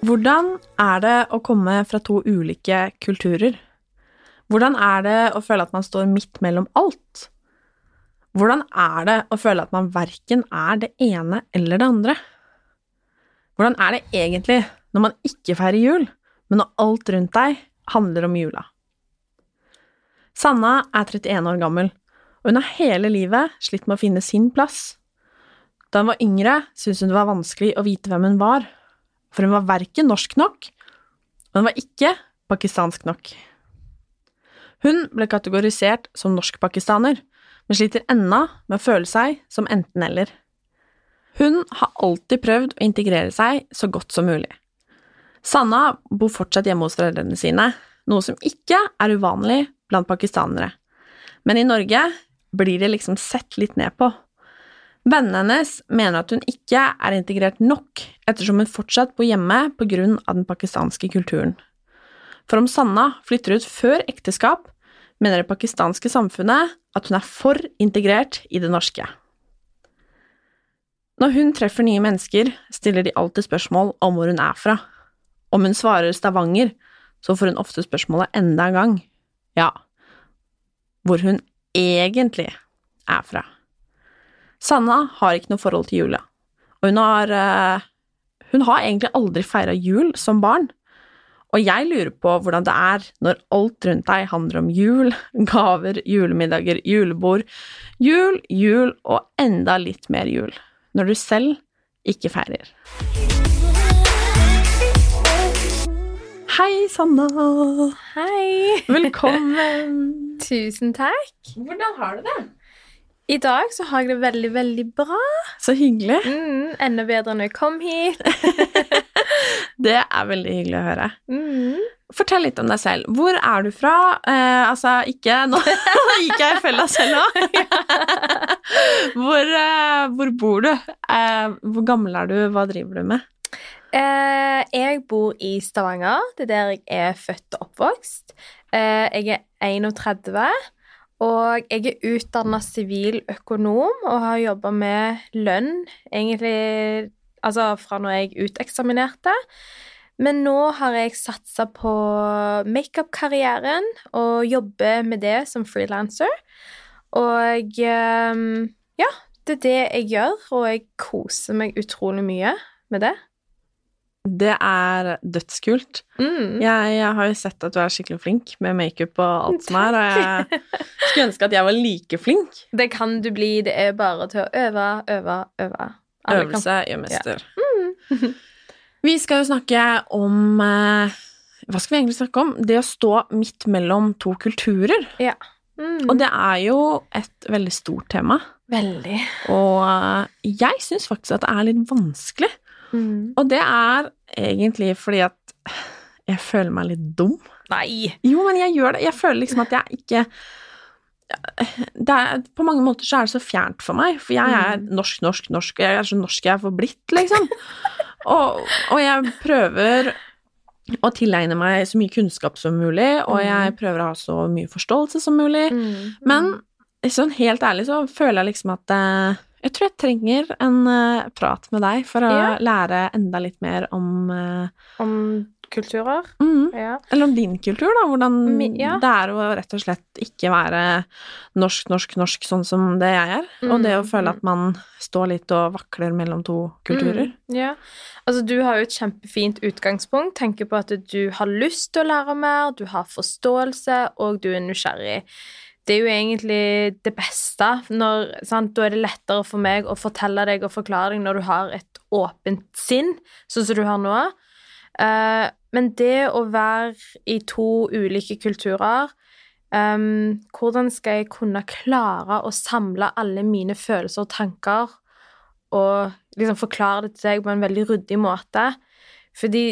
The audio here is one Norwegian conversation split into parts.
Hvordan er det å komme fra to ulike kulturer? Hvordan er det å føle at man står midt mellom alt? Hvordan er det å føle at man verken er det ene eller det andre? Hvordan er det egentlig når man ikke feirer jul, men når alt rundt deg handler om jula? Sanna er 31 år gammel, og hun har hele livet slitt med å finne sin plass. Da hun var yngre, syntes hun det var vanskelig å vite hvem hun var, for hun var verken norsk nok, og hun var ikke pakistansk nok. Hun ble kategorisert som norsk-pakistaner, men sliter ennå med å føle seg som enten-eller. Hun har alltid prøvd å integrere seg så godt som mulig. Sanna bor fortsatt hjemme hos foreldrene sine, noe som ikke er uvanlig blant pakistanere. Men i Norge blir det liksom sett litt ned på. Vennene hennes mener at hun ikke er integrert nok, ettersom hun fortsatt bor hjemme av den pakistanske kulturen. For om Sanna flytter ut før ekteskap, mener det pakistanske samfunnet at hun er for integrert i det norske. Når hun treffer nye mennesker, stiller de alltid spørsmål om hvor hun er fra. Om hun svarer Stavanger, så får hun ofte spørsmålet enda en gang. Ja, hvor hun egentlig er fra. Sanna har ikke noe forhold til jula, og hun har eh, Hun har egentlig aldri feira jul som barn, og jeg lurer på hvordan det er når alt rundt deg handler om jul, gaver, julemiddager, julebord, jul, jul og enda litt mer jul, når du selv ikke feirer. Hei, Sanna. Hei! Velkommen. Tusen takk. Hvordan har du det? I dag så har jeg det veldig, veldig bra. Så hyggelig. Mm, enda bedre enn jeg kom hit. Det er veldig hyggelig å høre. Mm. Fortell litt om deg selv. Hvor er du fra? Eh, altså, ikke Nå gikk jeg i fella selv nå. hvor, eh, hvor bor du? Eh, hvor gammel er du? Hva driver du med? Eh, jeg bor i Stavanger. Det er der jeg er født og oppvokst. Eh, jeg er 31, og jeg er utdanna siviløkonom og har jobba med lønn egentlig altså fra når jeg uteksaminerte. Men nå har jeg satsa på makeup-karrieren og jobber med det som frilanser. Og ehm, ja, det er det jeg gjør, og jeg koser meg utrolig mye med det. Det er dødskult. Mm. Jeg, jeg har jo sett at du er skikkelig flink med makeup og alt som er, og jeg skulle ønske at jeg var like flink. Det kan du bli. Det er bare til å øve, øve, øve. Alle Øvelse gjør mester. Vi skal jo snakke om eh, Hva skal vi egentlig snakke om? Det å stå midt mellom to kulturer. Ja. Mm. Og det er jo et veldig stort tema. Veldig. Og eh, jeg syns faktisk at det er litt vanskelig. Mm. Og det er egentlig fordi at jeg føler meg litt dum. Nei! Jo, men jeg gjør det. Jeg føler liksom at jeg ikke det er, På mange måter så er det så fjernt for meg, for jeg er norsk, norsk, norsk, og jeg er så norsk jeg er forblitt, liksom. og, og jeg prøver å tilegne meg så mye kunnskap som mulig, og jeg prøver å ha så mye forståelse som mulig. Mm. Men sånn helt ærlig så føler jeg liksom at eh, jeg tror jeg trenger en uh, prat med deg for å Ja. lære enda litt mer om, uh, Om kulturer. Mm. Ja. Eller om din kultur, da. Hvordan Mi- ja. det er å rett og slett ikke være norsk, norsk, norsk sånn som det jeg er. Og det å Mm, føle mm. at man står litt og vakler mellom to kulturer. Mm, ja. Altså, du har jo et kjempefint utgangspunkt. Tenker på at du har lyst til å lære mer, du har forståelse, og du er nysgjerrig. Det er jo egentlig det beste. Når, sant? Da er det lettere for meg å fortelle deg og forklare deg når du har et åpent sinn, sånn som du har nå. Uh, men det å være i to ulike kulturer um, Hvordan skal jeg kunne klare å samle alle mine følelser og tanker og liksom forklare det til deg på en veldig ryddig måte? Fordi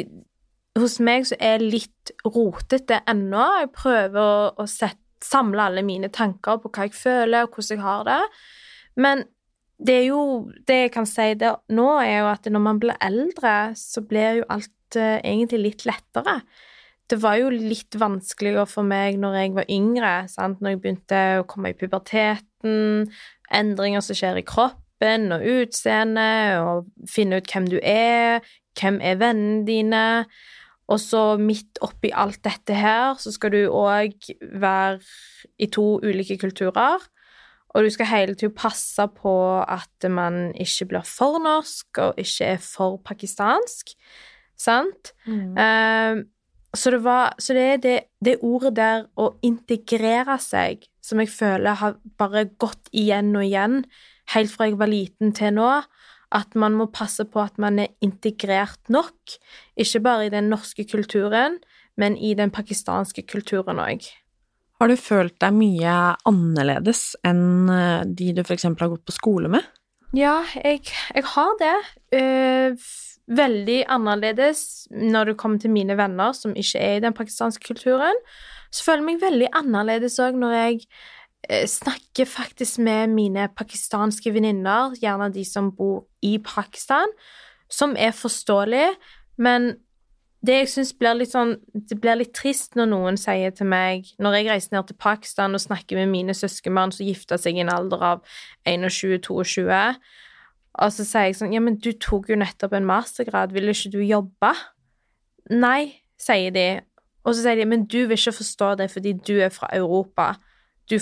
hos meg så er litt rotete ennå. Jeg prøver å, å sette, samle alle mine tanker på hva jeg føler, og hvordan jeg har det. Men det er jo Det jeg kan si der nå, er jo at når man blir eldre, så blir jo alt eh, egentlig litt lettere. Det var jo litt vanskeligere for meg når jeg var yngre, sant? når jeg begynte å komme i puberteten, endringer som skjer i kroppen og utseendet, og finne ut hvem du er, hvem er vennene dine. Og så midt oppi alt dette her, så skal du òg være i to ulike kulturer. Og du skal hele tiden passe på at man ikke blir for norsk og ikke er for pakistansk. Sant? Eh, så, det var, så det er det, det ordet der å integrere seg, som jeg føler har bare gått igjen og igjen, helt fra jeg var liten til nå, at man må passe på at man er integrert nok, ikke bare i den norske kulturen, men i den pakistanske kulturen òg. Har du følt deg mye annerledes enn eh, de du eksempel har gått på skole med? Ja, jeg, jeg har det. Uh, veldig annerledes når det kommer til mine venner som ikke er i den pakistanske kulturen. Så føler jeg meg veldig annerledes òg når jeg snakker faktisk med mine pakistanske venninner, gjerne de som bor i Pakistan, som er forståelig, men det jeg syns blir litt sånn Det blir litt trist når noen sier til meg Når jeg reiser ned til Pakistan og snakker med mine søskenbarn som gifta seg i en alder av 21-22, og så sier jeg sånn Ja, men du tok jo nettopp en mastergrad, vil ikke du jobbe? Nei, sier de. Og så sier de, men du vil ikke forstå det fordi du er fra Europa. Du,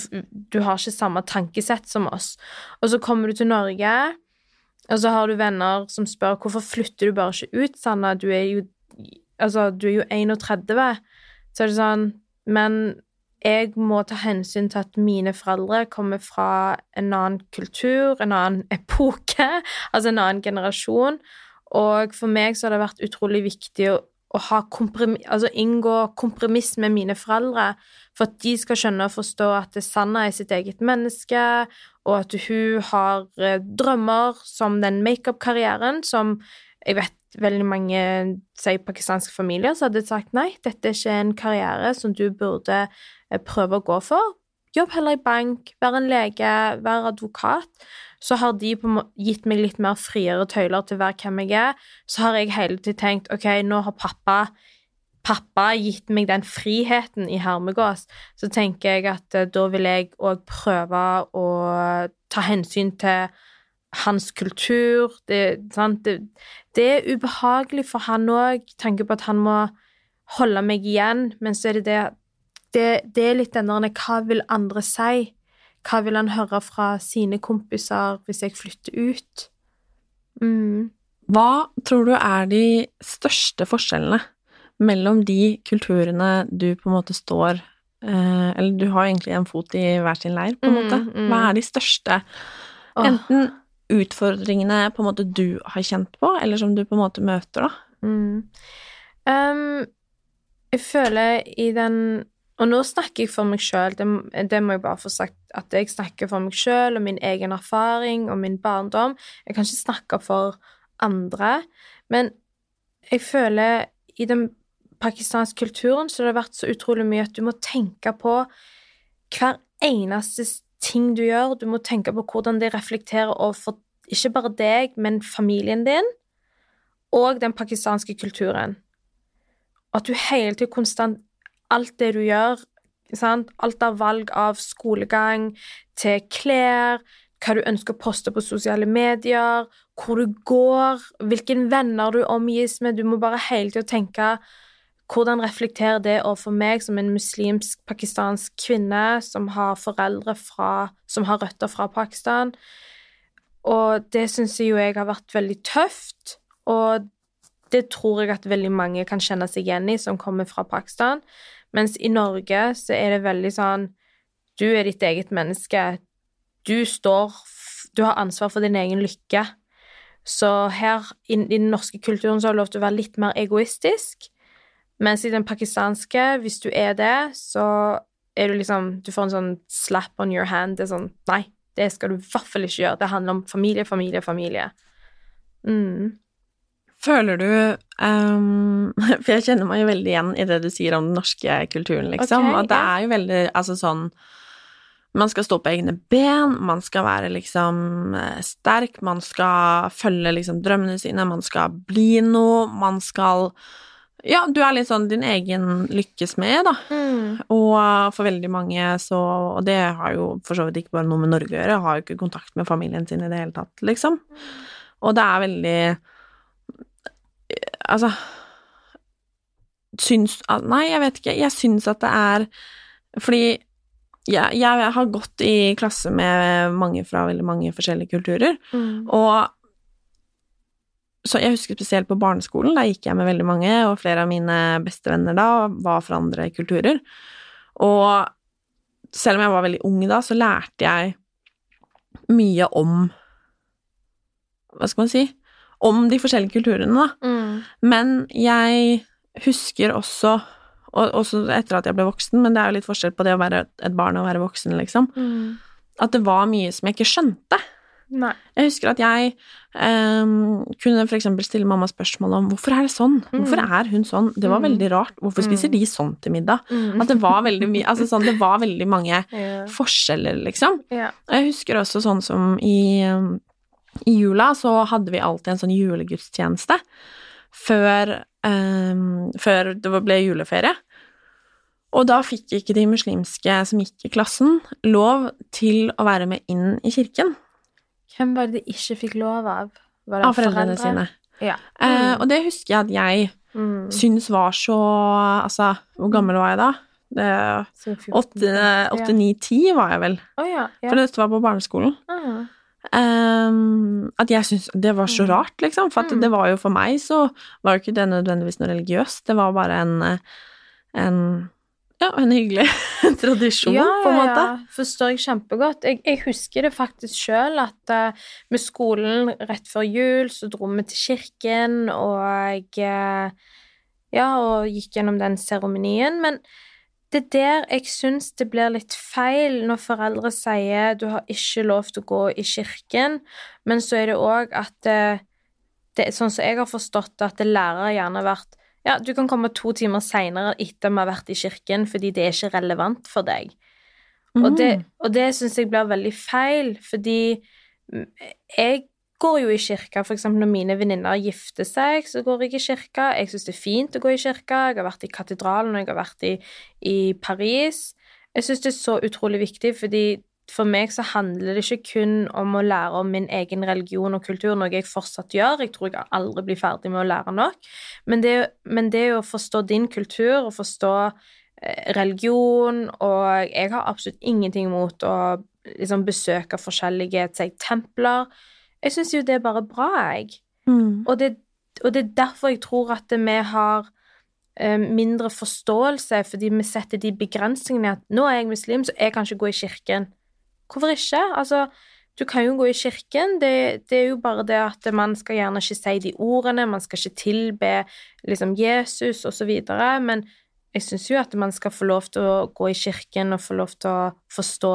du har ikke samme tankesett som oss. Og så kommer du til Norge, og så har du venner som spør hvorfor flytter du bare ikke ut, Sanna? Du er jo, altså, du er jo 31. Så er det sånn Men jeg må ta hensyn til at mine foreldre kommer fra en annen kultur, en annen epoke, altså en annen generasjon. Og for meg så har det vært utrolig viktig å, å altså inngå kompromiss med mine foreldre, for at de skal skjønne og forstå at Sanna er sitt eget menneske, og at hun har eh, drømmer som den makeup-karrieren som jeg vet veldig mange sier pakistanske familier, som hadde sagt nei, dette er ikke en karriere som du burde eh, prøve å gå for. Jobb heller i bank, vær en lege, vær advokat. Så har de gitt meg litt mer friere tøyler til å være hvem jeg er. Så har jeg hele tiden tenkt ok, nå har pappa pappa har gitt meg den friheten i hermegås, så tenker jeg at eh, da vil jeg òg prøve å ta hensyn til hans kultur. Det, det, det er ubehagelig for han òg, tanke på at han må holde meg igjen, men så er det det Det, det er litt den der Hva vil andre si? Hva vil han høre fra sine kompiser hvis jeg flytter ut? Mm. Hva tror du er de største forskjellene mellom de kulturene du på en måte står eh, Eller du har egentlig en fot i hver sin leir, på en Mm, måte. mm. Hva er de største enten utfordringene på en måte du har kjent på, eller som du på en måte møter, da? Mm. Um, jeg føler i den Og nå snakker jeg for meg sjøl, det, det må jeg bare få sagt, at jeg snakker for meg sjøl og min egen erfaring og min barndom. Jeg kan ikke snakke for andre, men jeg føler i den pakistanske kulturen så det har vært så utrolig mye at du må tenke på hver eneste ting du gjør. Du må tenke på hvordan det reflekterer overfor ikke bare deg, men familien din og den pakistanske kulturen. At du hele tiden konstant Alt det du gjør, sant? alt av valg av skolegang til klær, hva du ønsker å poste på sosiale medier, hvor du går, hvilken venner du omgis med Du må bare hele tiden tenke hvordan reflekterer det overfor meg som en muslimsk pakistansk kvinne som har foreldre fra, som har røtter fra Pakistan? Og det syns jeg jo jeg har vært veldig tøft, og det tror jeg at veldig mange kan kjenne seg igjen i som kommer fra Pakistan. Mens i Norge så er det veldig sånn Du er ditt eget menneske. Du står Du har ansvar for din egen lykke. Så her i, den norske kulturen så har du lov til å være litt mer egoistisk. Mens i den pakistanske, hvis du er det, så er du liksom Du får en sånn slap on your hand. Det er sånn Nei, det skal du i hvert fall ikke gjøre. Det handler om familie, familie, familie. Mm. Føler du um, For jeg kjenner meg jo veldig igjen i det du sier om den norske kulturen, liksom. Okay, og det er jo veldig Altså sånn Man skal stå på egne ben, man skal være liksom eh, sterk, man skal følge liksom drømmene sine, man skal bli noe, man skal Ja, du er litt sånn din egen lykkesmed, da. Mm. Og for veldig mange så Og det har jo for så vidt ikke bare noe med Norge å gjøre, har jo ikke kontakt med familien sin i det hele tatt, liksom. Og det er veldig Altså Syns Nei, jeg vet ikke. Jeg syns at det er Fordi jeg, jeg har gått i klasse med mange fra veldig mange forskjellige kulturer, Mm. og så jeg husker spesielt på barneskolen, da gikk jeg med veldig mange, og flere av mine bestevenner da var fra andre kulturer. Og selv om jeg var veldig ung da, så lærte jeg mye om Hva skal man si? Om de forskjellige kulturene, da. Mm. Men jeg husker også og også etter at jeg ble voksen, men det er jo litt forskjell på det å være et barn og å være voksen, liksom. Mm. At det var mye som jeg ikke skjønte. Nei. Jeg husker at jeg um, kunne eksempel stille mamma spørsmål om hvorfor er det sånn? Hvorfor er hun sånn? Det var Mm. veldig rart. Hvorfor spiser de sånn til middag? Mm. At det var veldig mye Altså sånn, det var veldig mange yeah. forskjeller, liksom. Yeah. Jeg husker også sånn som i, i jula så hadde vi alltid en sånn julegudstjeneste før, um, før det ble juleferie. Og da fikk ikke de muslimske som gikk i klassen, lov til å være med inn i kirken Hvem var det de ikke fikk lov av? Var det av foreldrene sine. Ja. Eh, og det husker jeg at jeg Mm. syns var så Altså, hvor gammel var jeg da? Det- Så 14. Åtte, åtte, ni, ti var jeg vel. Oh, ja. ja. For dette var på barneskolen. Ah. Um, at jeg syntes det var så Mm. rart, liksom. For Mm. det var jo for meg så var jo ikke det nødvendigvis noe religiøst. Det var bare en, eh, en ja, en hyggelig tradisjon, Ja, på en måte. ja. Forstår jeg kjempegodt. Jeg, jeg husker det faktisk sjøl at uh, med skolen rett før jul så dro vi til kirken og uh, Ja, og gikk gjennom den seremonien. Men det er der jeg syns det blir litt feil når foreldre sier du har ikke lov til å gå i kirken, men så er det òg at uh, det sånn som jeg har forstått det, at det lærere gjerne har vært ja, du kan komme to timer seinere etter vi har vært i kirken, fordi det er ikke relevant for deg. Og det, og det syns jeg blir veldig feil, fordi mm, jeg går jo i kirka, for eksempel når mine venninner gifter seg, så går jeg i kirka. Jeg syns det er fint å gå i kirka. Jeg har vært i katedralen, og jeg har vært i, i Paris. Jeg syns det er så utrolig viktig, fordi for meg så handler det ikke kun om å lære om min egen religion og kultur, noe jeg fortsatt gjør. Jeg tror jeg aldri blir ferdig med å lære nok. Men det, men det å forstå din kultur og forstå eh, religion, og jeg har absolutt ingenting imot å liksom besøke forskjellige jeg, templer. Jeg syns jo det er bare bra, jeg. Mm. Og det, og det er derfor jeg tror at vi har eh, mindre forståelse, fordi vi setter de begrensningene at nå er jeg muslim, så jeg kan ikke gå i kirken. Hvorfor ikke? Altså, du kan jo gå i kirken, det, det er jo bare det at man skal gjerne ikke si de ordene, man skal ikke tilbe liksom Jesus og så videre, men jeg syns jo at man skal få lov til å gå i kirken og få lov til å forstå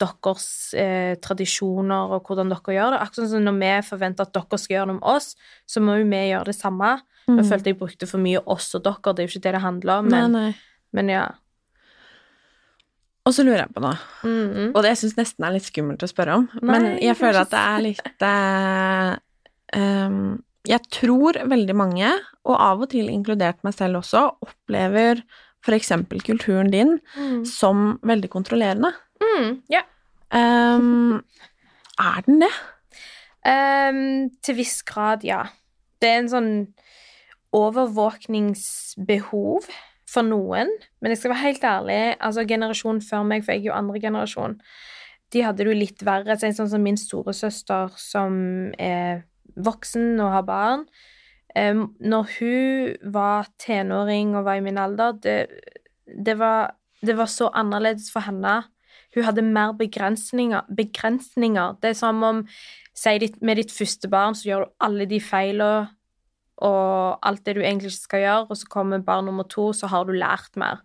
deres eh, tradisjoner og hvordan dere gjør det. Akkurat som når vi forventer at dere skal gjøre det med oss, så må jo vi gjøre det samme. Mm. Jeg følte jeg brukte for mye oss og dere, det er jo ikke det det handler om, Nei, nei. men ja. Og så lurer jeg på noe, Mm, og det syns nesten er litt skummelt å spørre om, Nei, men jeg er føler at det er litt eh, um, Jeg tror veldig mange, og av og til inkludert meg selv også, opplever eksempel kulturen din mm. som veldig kontrollerende. Mm, ja. Um, er den det? Um, til viss grad, ja. Det er en sånn overvåkningsbehov for noen. Men jeg skal være helt ærlig, altså generasjonen før meg, for jeg er jo andre generasjon, de hadde det jo litt verre. Så sånn som min storesøster, som er voksen og har barn Når hun var tenåring og var i min alder, det, det, var, det var så annerledes for henne. Hun hadde mer begrensninger. begrensninger. Det er som om si med ditt første barn så gjør du alle de feilene og alt det du egentlig ikke skal gjøre, og så kommer barn nummer to, så har du lært mer.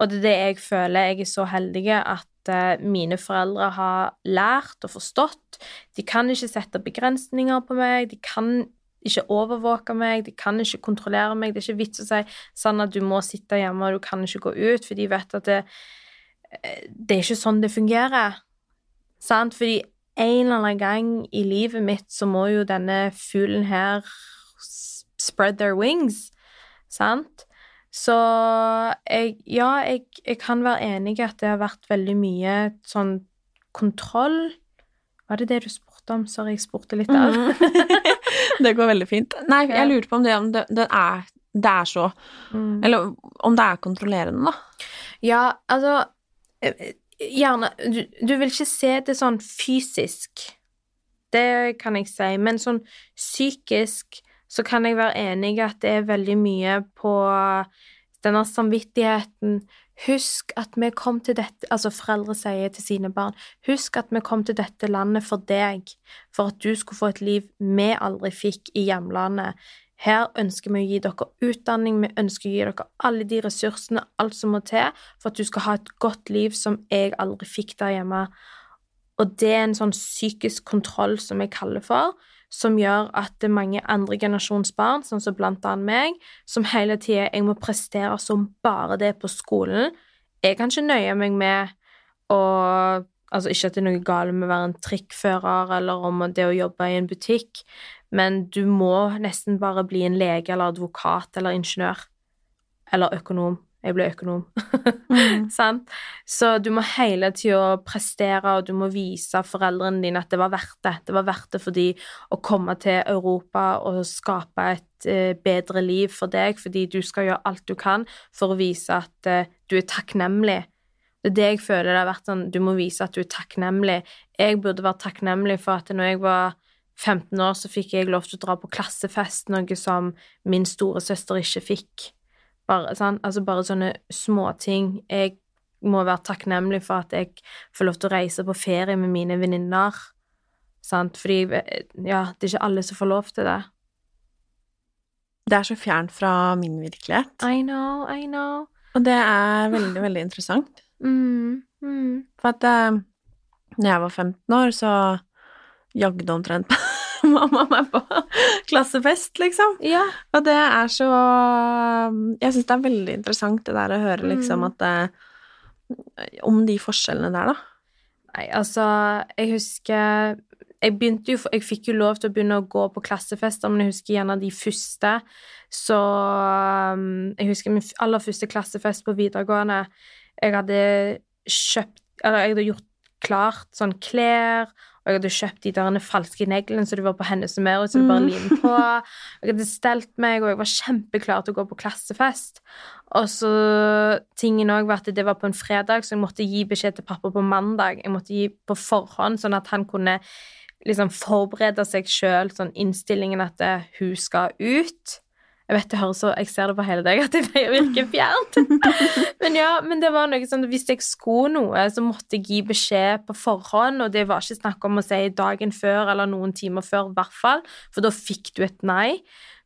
Og det er det jeg føler. Jeg er så heldig at uh, mine foreldre har lært og forstått. De kan ikke sette begrensninger på meg, de kan ikke overvåke meg, de kan ikke kontrollere meg. Det er ikke vits å si sånn at du må sitte hjemme og du kan ikke gå ut, for de vet at det, eh, det er ikke sånn det fungerer. Sant? Fordi en eller annen gang i livet mitt så må jo denne fuglen her spread their wings, sant? Så jeg Ja, jeg, jeg, kan være enig i at det har vært veldig mye sånn kontroll Var det det du spurte om? Sorry, jeg spurte litt der. Mm. det går veldig fint. Nei, jeg lurte på om det, om det, det, er, det er, så mm. Eller om det er kontrollerende, da. Ja, altså eh, Gjerne du, du vil ikke se det sånn fysisk. Det kan jeg si. Men sånn psykisk så kan jeg være enig i at det er veldig mye på denne samvittigheten. Husk at vi kom til dette Altså, foreldre sier til sine barn Husk at vi kom til dette landet for deg, for at du skulle få et liv vi aldri fikk i hjemlandet. Her ønsker vi å gi dere utdanning, vi ønsker å gi dere alle de ressursene, alt som må til, for at du skal ha et godt liv som jeg aldri fikk der hjemme. Og det er en sånn psykisk kontroll som jeg kaller for, som gjør at det er mange andre generasjons sånn som blant annet meg, som hele tida jeg må prestere som bare det på skolen. Jeg kan ikke nøye meg med å Altså ikke at det er noe galt med å være en trikkfører eller om det å jobbe i en butikk, men du må nesten bare bli en lege eller advokat eller ingeniør. Eller økonom. Jeg ble økonom. Mm. Så du må hele tida prestere, og du må vise foreldrene dine at det var verdt det. Det var verdt det for de å komme til Europa og skape et uh, bedre liv for deg, fordi du skal gjøre alt du kan for å vise at uh, du er takknemlig. Det er det jeg føler det har vært sånn, du må vise at du er takknemlig. Jeg burde vært takknemlig for at når jeg var 15 år, så fikk jeg lov til å dra på klassefest, noe som min storesøster ikke fikk. Bare, altså bare sånne småting. Jeg må være takknemlig for at jeg får lov til å reise på ferie med mine venninner. Sant? Fordi ja, det er ikke alle som får lov til det. Det er så fjernt fra min virkelighet. I know, I know. Og det er veldig, veldig interessant. Mm, mm. For at eh, når jeg var 15 år, så jagde omtrent mamma meg på klassefest, liksom. Ja. Og det er så Jeg syns det er veldig interessant det der å høre liksom mm. at det, Om de forskjellene der, da. Nei, altså, jeg husker jeg begynte jo, jeg fikk jo lov til å begynne å gå på klassefester, men jeg husker gjerne de første. Så um, Jeg husker min aller første klassefest på videregående. Jeg hadde kjøpt Eller jeg hadde gjort klart sånn klær og jeg hadde kjøpt de der falske neglene så det var på hennes humør, så det bare mm. lim på. Jeg hadde stelt meg, og jeg var kjempeklar til å gå på klassefest. Og så tingen òg var at det var på en fredag, så jeg måtte gi beskjed til pappa på mandag. Jeg måtte gi på forhånd, sånn at han kunne liksom forberede seg sjøl, sånn innstillingen at hun skal ut. Jeg vet det høres så Jeg ser det på hele deg at det virker fjernt. men ja, men det var noe sånn Hvis jeg skulle noe, så måtte jeg gi beskjed på forhånd, og det var ikke snakk om å si dagen før eller noen timer før, i hvert fall, for da fikk du et nei.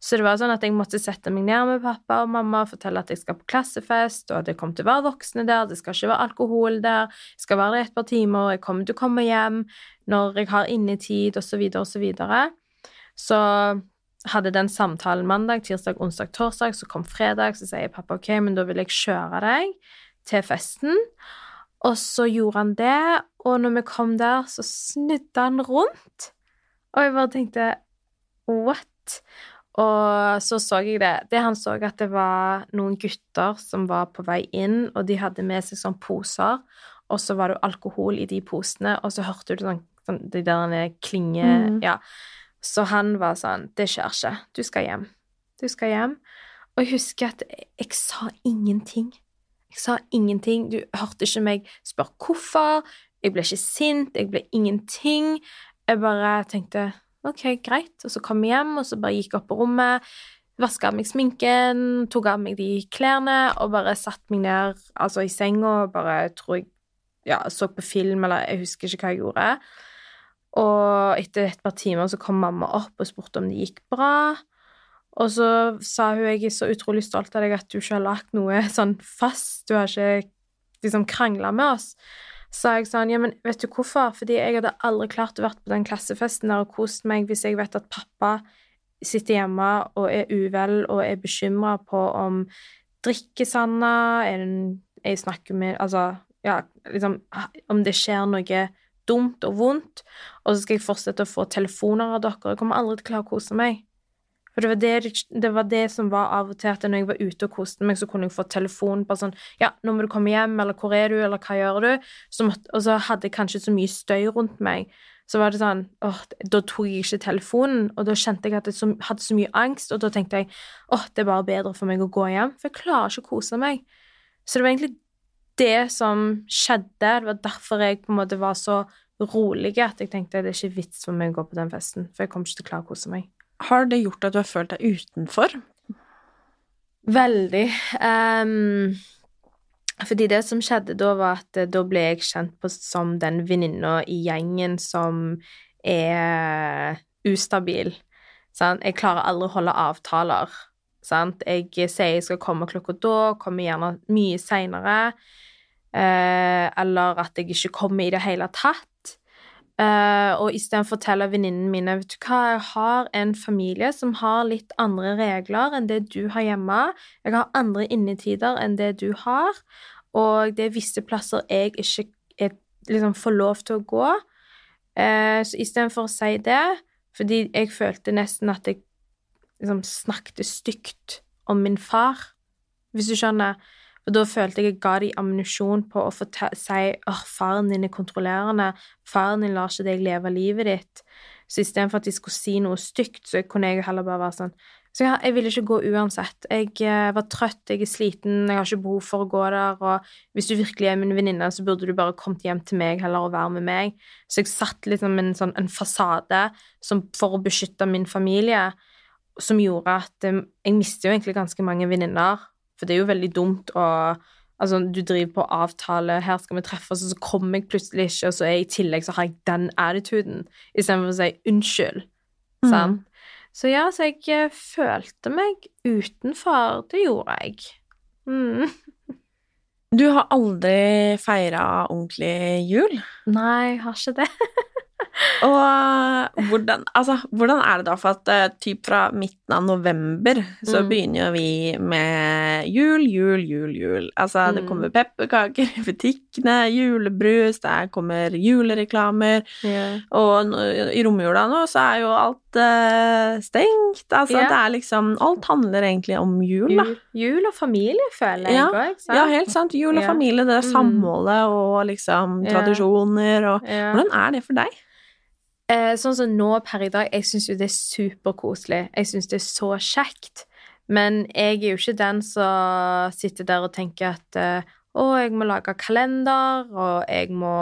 Så det var sånn at jeg måtte sette meg ned med pappa og mamma og fortelle at jeg skal på klassefest, og at det kommer til å være voksne der, det skal ikke være alkohol der, jeg skal være der et par timer, jeg kommer til å komme hjem når jeg har innetid, osv., osv. Så, videre, og så, så hadde den samtalen mandag, tirsdag, onsdag, torsdag. Så kom fredag, så sier pappa ok, men da vil jeg kjøre deg til festen. Og så gjorde han det, og når vi kom der, så snudde han rundt. Og jeg bare tenkte what? Og så så jeg det. Det Han så at det var noen gutter som var på vei inn, og de hadde med seg sånn poser, og så var det alkohol i de posene, og så hørte du sånn, sånn de der klinge... Mm. Ja. Så han var sånn Det skjer ikke. Du skal hjem. du skal hjem. Og jeg husker at jeg, sa ingenting. Jeg sa ingenting. Du hørte ikke meg spørre hvorfor. Jeg ble ikke sint. Jeg ble ingenting. Jeg bare tenkte OK, greit. Og så kom jeg hjem, og så bare gikk jeg opp på rommet, vaska av meg sminken, tok av meg de klærne og bare satte meg ned altså i senga og bare tror jeg ja, så på film, eller jeg husker ikke hva jeg gjorde. Og etter et par timer så kom mamma opp og spurte om det gikk bra. Og så sa hun jeg er så utrolig stolt av deg at du ikke har lagt noe sånn fast, du har ikke liksom krangla med oss. Så jeg sånn, ja, men vet du hvorfor? Fordi jeg hadde aldri klart å vært på den klassefesten der og kost meg hvis jeg vet at pappa sitter hjemme og er uvel og er bekymra på om drikker Sanna, er hun jeg snakker med Altså, ja, liksom Om det skjer noe dumt og vondt, og så skal jeg fortsette å få telefoner av dere. Jeg kommer aldri til å klare å kose meg. For det var det, det var det, som var av og til, at når jeg var ute og koste meg, så kunne jeg få telefon bare sånn Ja, nå må du komme hjem, eller hvor er du, eller hva gjør du? Så måtte, og så hadde jeg kanskje så mye støy rundt meg. Så var det sånn åh, Da tok jeg ikke telefonen, og da kjente jeg at jeg så, hadde så mye angst, og da tenkte jeg åh, det er bare bedre for meg å gå hjem, for jeg klarer ikke å kose meg. Så det var egentlig det som skjedde. Det var derfor jeg på en måte var så rolig at jeg tenkte det er ikke vits for meg å gå på den festen, for jeg kommer ikke til å klare å kose meg. Har det gjort at du har følt deg utenfor? Veldig. Um, fordi det som skjedde da, var at da ble jeg kjent på som den venninna i gjengen som er ustabil. Sant? Jeg klarer aldri å holde avtaler. Sant? Jeg sier jeg skal komme klokka da, kommer gjerne mye seinere. Eh, eller at jeg ikke kommer i det hele tatt. Eh, og istedenfor å fortelle venninnene mine vet du hva, jeg har en familie som har litt andre regler enn det du har hjemme. Jeg har andre innetider enn det du har, og det er visse plasser jeg ikke er, liksom, får lov til å gå. Eh, så istedenfor å si det, fordi jeg følte nesten at jeg liksom snakket stygt om min far, hvis du skjønner og da følte jeg jeg ga dem ammunisjon på å si åh, faren din er kontrollerende, faren din lar ikke deg leve livet ditt. Så istedenfor at de skulle si noe stygt, så kunne jeg heller bare være sånn Så jeg, jeg ville ikke gå uansett. Jeg eh, var trøtt, jeg er sliten, jeg har ikke behov for å gå der, og hvis du virkelig er min venninne, så burde du bare kommet hjem til meg heller og være med meg. Så jeg satt liksom en sånn en fasade som, for å beskytte min familie, som gjorde at um, jeg mister jo egentlig ganske mange venninner for det er jo veldig dumt å Altså, du driver på avtale, her skal vi treffes, og så kommer jeg plutselig ikke, og så er jeg i tillegg så har jeg den attituden, istedenfor å si unnskyld. Mm. Sant? Så ja, så jeg eh, følte meg utenfor. Det gjorde jeg. Mm. Du har aldri feira ordentlig jul? Nei, jeg har ikke det. Og eh, hvordan, altså, hvordan er det da for at uh, typ fra midten av november så mm. begynner jo vi med jul, jul, jul, jul. Altså, mm. det kommer pepperkaker i butikkene, julebrus, der kommer julereklamer. Yeah. Og i romjula nå så er jo alt uh, stengt. Altså, yeah. det er liksom Alt handler egentlig om jul, da. Jul, jul og familie, føler jeg òg. Ja, ja, helt sant. Jul og yeah. familie, det er mm. samholdet og liksom tradisjoner og Hvordan er det for deg? Eh, sånn som nå per i dag, jeg syns jo det er superkoselig. Jeg syns det er så kjekt. Men jeg er jo ikke den som sitter der og tenker at eh, å, jeg må lage kalender, og jeg må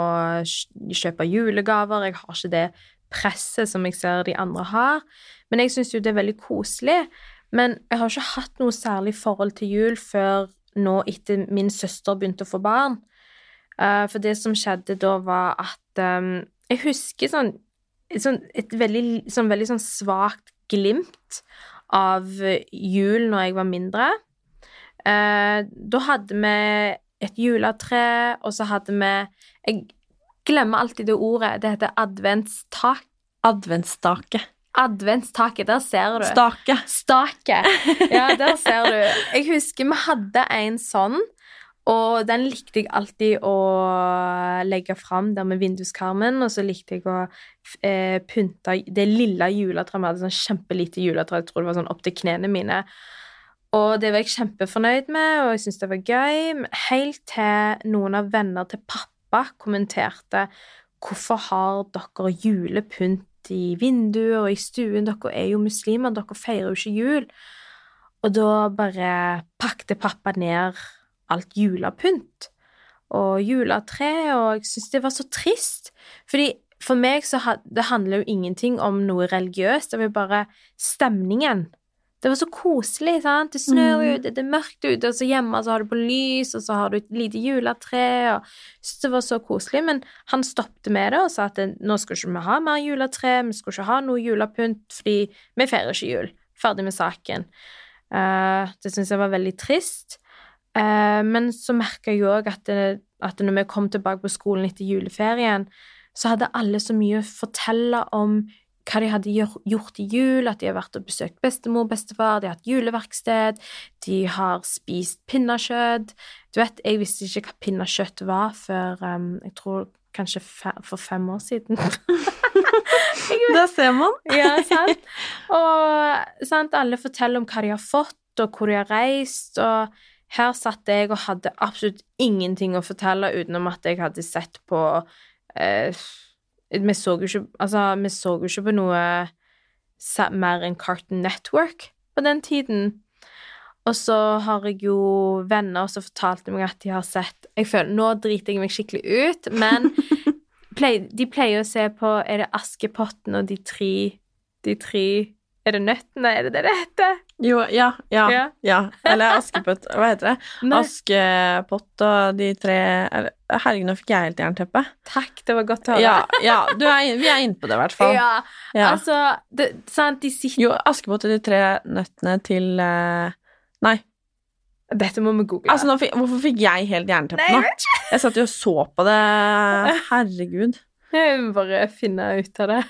kjøpe julegaver. Jeg har ikke det presset som jeg ser de andre har. Men jeg syns jo det er veldig koselig. Men jeg har ikke hatt noe særlig forhold til jul før nå etter min søster begynte å få barn. Uh, for det som skjedde da, var at um, Jeg husker sånn sånn, et veldig, sånn, veldig sånn svakt glimt av jul når jeg var mindre. Eh, da hadde vi et juletre, og så hadde vi Jeg glemmer alltid det ordet. Det heter adventstak. Adventstake. Adventstaket, der ser du. Stake. Stake. Ja, der ser du. Jeg husker vi hadde en sånn og den likte jeg alltid å legge fram der med vinduskarmen, og så likte jeg å eh, pynte det lille juletreet. Vi hadde sånn kjempelite juletre, jeg tror det var sånn opp til knærne mine. Og det var jeg kjempefornøyd med, og jeg syntes det var gøy. Helt til noen av venner til pappa kommenterte hvorfor har dere julepynt i vinduet og i stuen? Dere er jo muslimer, dere feirer jo ikke jul. Og da bare pakte pappa ned alt julepynt og juletre, og jeg syntes det var så trist. Fordi for meg så det handler jo ingenting om noe religiøst, det var jo bare stemningen. Det var så koselig, sant. Det snør Mm. ute, det er mørkt ute, og så hjemme så har du på lys, og så har du et lite juletre, og jeg syntes det var så koselig. Men han stoppet med det og sa at nå skal ikke vi ha mer juletre, vi skal ikke ha noe julepynt, fordi vi feirer ikke jul. Ferdig med saken. Uh, det syns jeg var veldig trist. Eh, men så merka jeg òg at, det- at når vi kom tilbake på skolen etter juleferien, så hadde alle så mye å fortelle om hva de hadde gjort i jul, at de har vært og besøkt bestemor og bestefar, de har hatt juleverksted, de har spist pinnekjøtt. Du vet, jeg visste ikke hva pinnekjøtt var før um, jeg tror kanskje fe for fem år siden. da ser man. Ja, sant? Og sant, alle forteller om hva de har fått, og hvor de har reist, og her satt jeg og hadde absolutt ingenting å fortelle utenom at jeg hadde sett på eh, Vi så ikke Altså, vi så jo ikke på noe mer enn Cartoon Network på den tiden. Og så har jeg jo venner som fortalte meg at de har sett Jeg føler, Nå driter jeg meg skikkelig ut, men de pleier å se på Er det Askepotten og de tre De tre Er det Nøttene? Er det det det heter? Jo, ja, ja, Ja. ja. Eller Askepott, hva heter det? Nei. Askepott og de tre Herregud, nå fikk jeg helt jernteppe. Takk, det var godt å høre. Ja, ja du er, vi er inne på det, i hvert fall. Ja, Ja. altså det, sant, de sitter Jo, Askepott og de tre nøttene til eh, Nei, Dette må vi google. altså fikk, hvorfor fikk jeg helt jernteppe nå? Jeg satt jo og så på det. Herregud. Jeg må bare finne ut av det.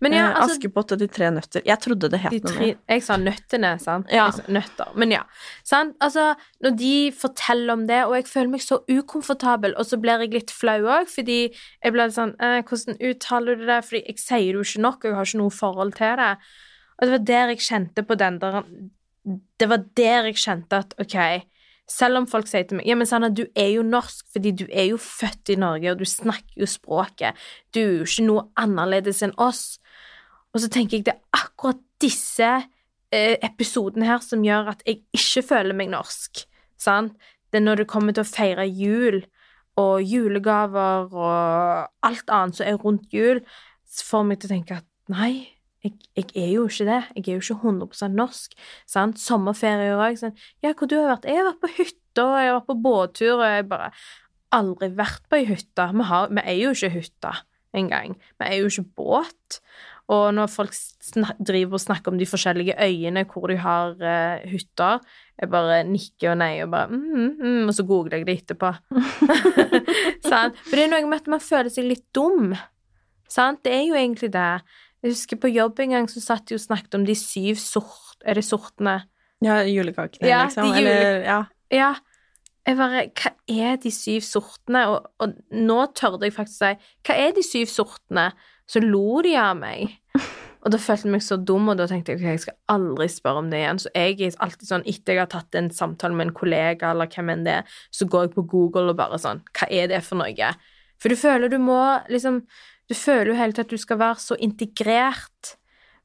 Men ja, Eh, altså Askepott og de tre nøtter. Jeg trodde det het de noe. Jeg sa nøttene, sant? Ja. Nøtter. Men ja. Sant? Altså, når de forteller om det, og jeg føler meg så ukomfortabel, og så blir jeg litt flau òg, fordi jeg blir sånn eh, Hvordan uttaler du det? Fordi jeg sier det jo ikke nok, og jeg har ikke noe forhold til det. Og det var der jeg kjente på den der Det var der jeg kjente at OK, selv om folk sier til meg Ja, men Sanna, du er jo norsk fordi du er jo født i Norge, og du snakker jo språket. Du er jo ikke noe annerledes enn oss. Og så tenker jeg det er akkurat disse eh, episodene her som gjør at jeg ikke føler meg norsk. Sant? Det er når det kommer til å feire jul og julegaver og alt annet som er rundt jul, så får meg til å tenke at nei, jeg, jeg er jo ikke det. Jeg er jo ikke 100 norsk. Sant? Sommerferie òg. Sånn. Ja, hvor du har vært? Jeg har vært på hytta, og jeg har vært på båttur, og jeg bare aldri vært på ei hytte. Vi, har, vi er jo ikke hytta engang. Vi er jo ikke båt. Og når folk snak, driver og snakker om de forskjellige øyene hvor de har uh, hytter, jeg bare nikker og neier og bare mm, mm, mm, Og så googler jeg det etterpå. sant? For det er noe med at man føler seg litt dum. Sant? Det er jo egentlig det. Jeg husker på jobb en gang så satt de og snakket om de syv sort... Er det sortene? Ja, julekakene, Ja, liksom. jule- Eller, ja. Ja. Jeg bare Hva er de syv sortene? Og, og nå tørde jeg faktisk å si Hva er de syv sortene? Så lo de av meg. Og da følte jeg meg så dum, og da tenkte jeg ok, jeg skal aldri spørre om det igjen. Så jeg er alltid sånn, etter jeg har tatt en samtale med en kollega, eller hvem enn det er, så går jeg på Google og bare sånn Hva er det for noe? For du føler du må liksom Du føler jo hele tiden at du skal være så integrert.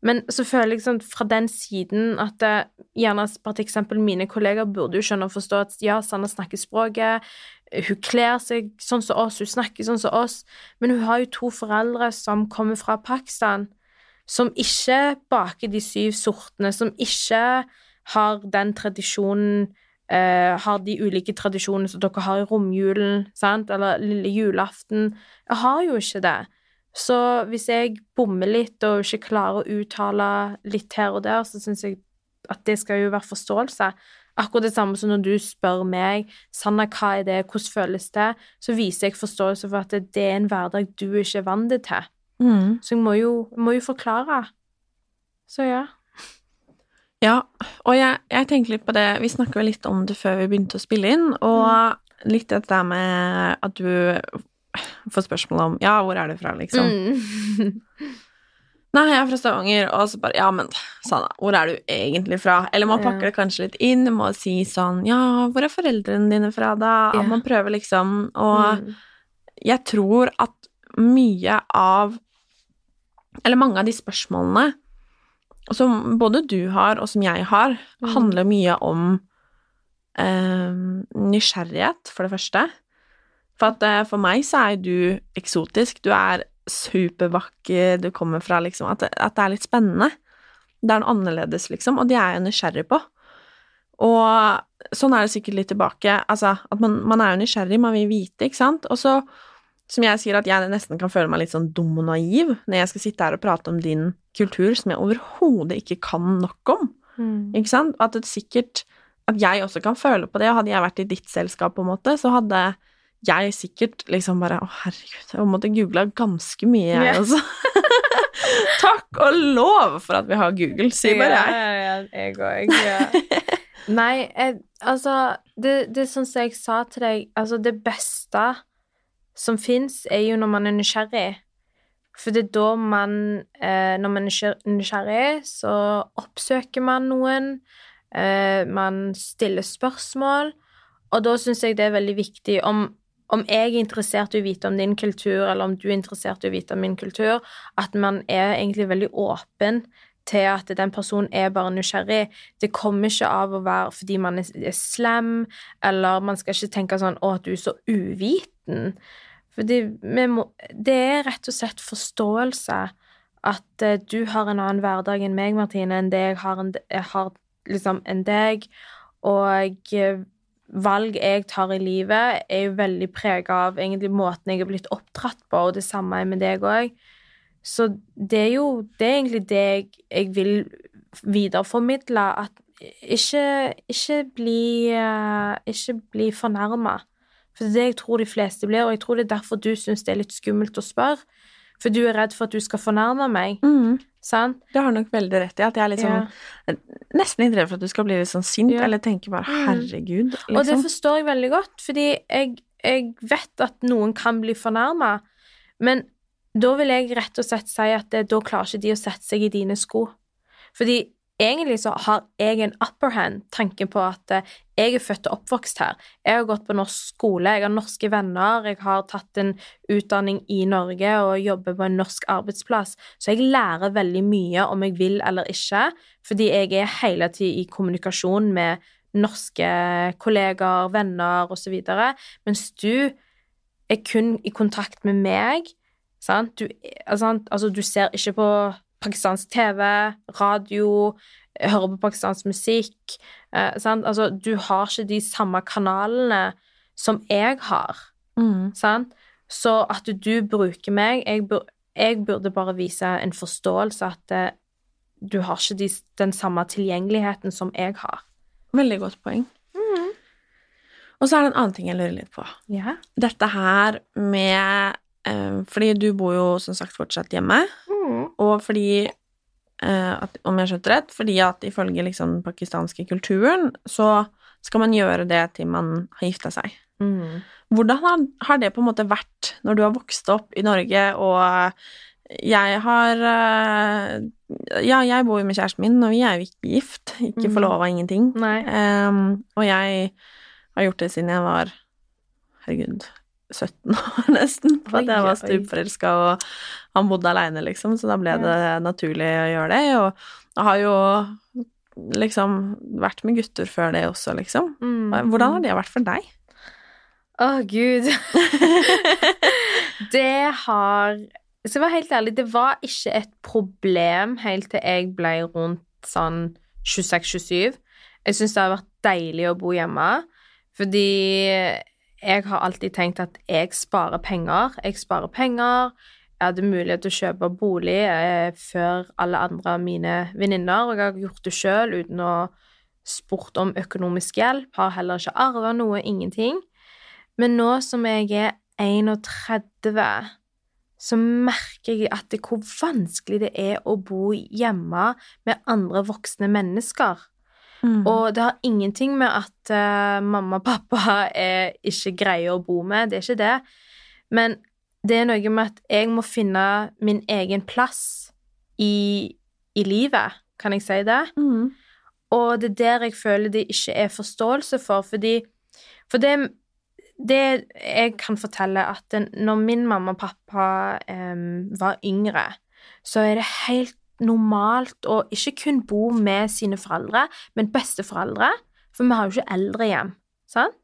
Men så føler jeg sånn fra den siden at det, gjerne for eksempel mine kolleger burde jo skjønne og forstå at ja, Sanna snakker språket, hun kler seg sånn som oss, hun snakker sånn som oss, men hun har jo to foreldre som kommer fra Pakistan, som ikke baker de syv sortene, som ikke har den tradisjonen Uh, har de ulike tradisjonene som dere har i romjulen, sant, eller lille julaften. Jeg har jo ikke det. Så hvis jeg bommer litt og ikke klarer å uttale litt her og der, så syns jeg at det skal jo være forståelse. Akkurat det samme som når du spør meg Sanna, hva er det, hvordan føles det, så viser jeg forståelse for at det er en hverdag du ikke er vant til. Mm. Så jeg må jo, må jo forklare. Så ja. Ja, og jeg, jeg tenker litt på det Vi snakka litt om det før vi begynte å spille inn, og litt dette med at du får spørsmål om Ja, hvor er du fra, liksom? Mm. Nei, jeg er fra Stavanger, og så bare Ja, men Sanna, hvor er du egentlig fra? Eller man pakker Ja. det kanskje litt inn, må si sånn Ja, hvor er foreldrene dine fra, da? Ja. Man prøver liksom Og Mm. jeg tror at mye av Eller mange av de spørsmålene som både du har, og som jeg har, Mm. handler mye om eh, nysgjerrighet, for det første. For at eh, for meg så er du eksotisk. Du er supervakker, du kommer fra liksom At, at det er litt spennende. Det er noe annerledes, liksom, og det er jeg nysgjerrig på. Og sånn er det sikkert litt tilbake. Altså, at man, man er jo nysgjerrig, man vil vite, ikke sant. Og så, som jeg sier, at jeg nesten kan føle meg litt sånn dum og naiv når jeg skal sitte her og prate om din kultur, som jeg overhodet ikke kan nok om. Mm. Ikke sant? At det sikkert At jeg også kan føle på det, og hadde jeg vært i ditt selskap, på en måte, så hadde jeg sikkert liksom bare Å, herregud, jeg måtte googla ganske mye, jeg altså. også. Takk og lov for at vi har Google, sier bare jeg. Ja, ja, ja, jeg òg. Ja. Nei, jeg, altså det, det sånn som jeg sa til deg, altså det beste som fins, er jo når man er nysgjerrig. For det er da man eh, Når man er nysgjerrig, så oppsøker man noen. Eh, man stiller spørsmål. Og da syns jeg det er veldig viktig om, om jeg er interessert i å vite om din kultur, eller om du er interessert i å vite om min kultur, at man er egentlig veldig åpen til at den personen er bare nysgjerrig. Det kommer ikke av å være fordi man er, slem, eller man skal ikke tenke sånn 'Å, du er så uviten'. Fordi Det er rett og slett forståelse at eh, du har en annen hverdag enn meg, Martine, enn det jeg har, en, jeg har liksom enn deg. Og eh, valg jeg tar i livet, er jo veldig prega av egentlig måten jeg er blitt oppdratt på, og det samme er med deg òg. Så det er jo det er egentlig det jeg, jeg vil videreformidle, at ikke, ikke bli eh, Ikke bli fornærma. For det er det jeg tror de fleste blir, og jeg tror det er derfor du syns det er litt skummelt å spørre. For du er redd for at du skal fornærme meg. Mm, Sant? det har du nok veldig rett i, at jeg er litt sånn Nesten litt redd for at du skal bli litt sånn sint, Ja. eller tenke bare 'herregud'. 'herregud', Og det liksom. forstår jeg veldig godt, fordi jeg, jeg vet at noen kan bli fornærma. Men da vil jeg rett og slett si at det, da klarer ikke de å sette seg i dine sko. Fordi egentlig så har jeg en upper hand, tanken på at eh, jeg er født og oppvokst her. Jeg har gått på norsk skole, jeg har norske venner, jeg har tatt en utdanning i Norge og jobber på en norsk arbeidsplass. Så jeg lærer veldig mye om jeg vil eller ikke, fordi jeg er hele tiden i kommunikasjon med norske kolleger, venner osv. Mens du er kun i kontakt med meg. Sant? Du, altså, altså, du ser ikke på pakistansk TV, radio, hører på pakistansk musikk. Eh, sant? Altså, du har ikke de samme kanalene som jeg har. Mm. Sant? Så at du bruker meg jeg, bur, jeg burde bare vise en forståelse at eh, du har ikke de, den samme tilgjengeligheten som jeg har. Veldig godt poeng. Og så er det en annen ting jeg lurer litt på. Ja. Dette her med eh, Fordi du bor jo som sagt fortsatt hjemme, Mm. Og fordi eh, at, Om jeg skjønte rett, fordi at ifølge liksom den pakistanske kulturen så skal man gjøre det til man har gifta seg. Mm. Hvordan har, har det på en måte vært når du har vokst opp i Norge, og jeg har eh, Ja, jeg bor jo med kjæresten min, og vi er jo ikke gift. Ikke Mhm. forlova, ingenting. Ehm, og jeg har gjort det siden jeg var herregud 17 år, nesten. For at jeg var stupforelska, og han bodde aleine, liksom, så da ble det naturlig å gjøre det. Og jeg har jo liksom vært med gutter før det også, liksom. Mm. Hvordan har det vært for deg? Å, gud. det har Så jeg var helt ærlig, det var ikke et problem helt til jeg ble rundt sånn 26-27. Jeg syns det har vært deilig å bo hjemme, fordi jeg har alltid tenkt at jeg sparer penger. Jeg sparer penger. Jeg hadde mulighet til å kjøpe bolig eh, før alle andre av mine venninner, og jeg har gjort det sjøl uten å spurt om økonomisk hjelp. Har heller ikke arva noe, ingenting. Men nå som jeg er 31, så merker jeg at det, hvor vanskelig det er å bo hjemme med andre voksne mennesker. Mm. Og det har ingenting med at uh, mamma og pappa er ikke greie å bo med, det er ikke det. Men det er noe med at jeg må finne min egen plass i, i livet, kan jeg si det? Mm. Og det er der jeg føler det ikke er forståelse for, fordi For det, det jeg kan fortelle, at når min mamma og pappa um, var yngre, så er det helt normalt å ikke kun bo med sine foreldre, men besteforeldre, for vi har jo ikke eldrehjem. Sant?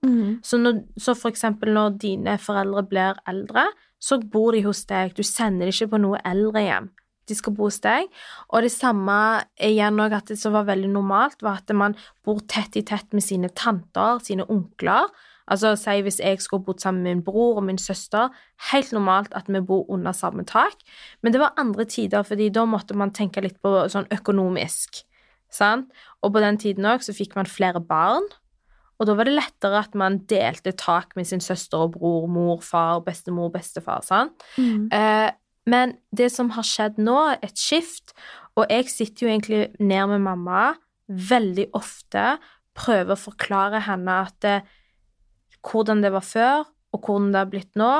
Så, når, så for eksempel når dine foreldre blir eldre, så bor de hos deg. Du sender dem ikke på noe eldrehjem. De skal bo hos deg. Og det samme igjen òg, at det som var veldig normalt, var at man bor tett i tett med sine tanter, sine onkler. Altså, si hvis jeg skulle bodd sammen med min bror og min søster, helt normalt at vi bor under samme tak. Men det var andre tider, fordi da måtte man tenke litt på sånn økonomisk. Sant? Og på den tiden òg så fikk man flere barn. Og da var det lettere at man delte tak med sin søster og bror, mor, far, bestemor, bestefar. sant? Eh, men det som har skjedd nå, et skift, og jeg sitter jo egentlig ned med mamma veldig ofte, prøver å forklare henne at det, hvordan det var før, og hvordan det har blitt nå.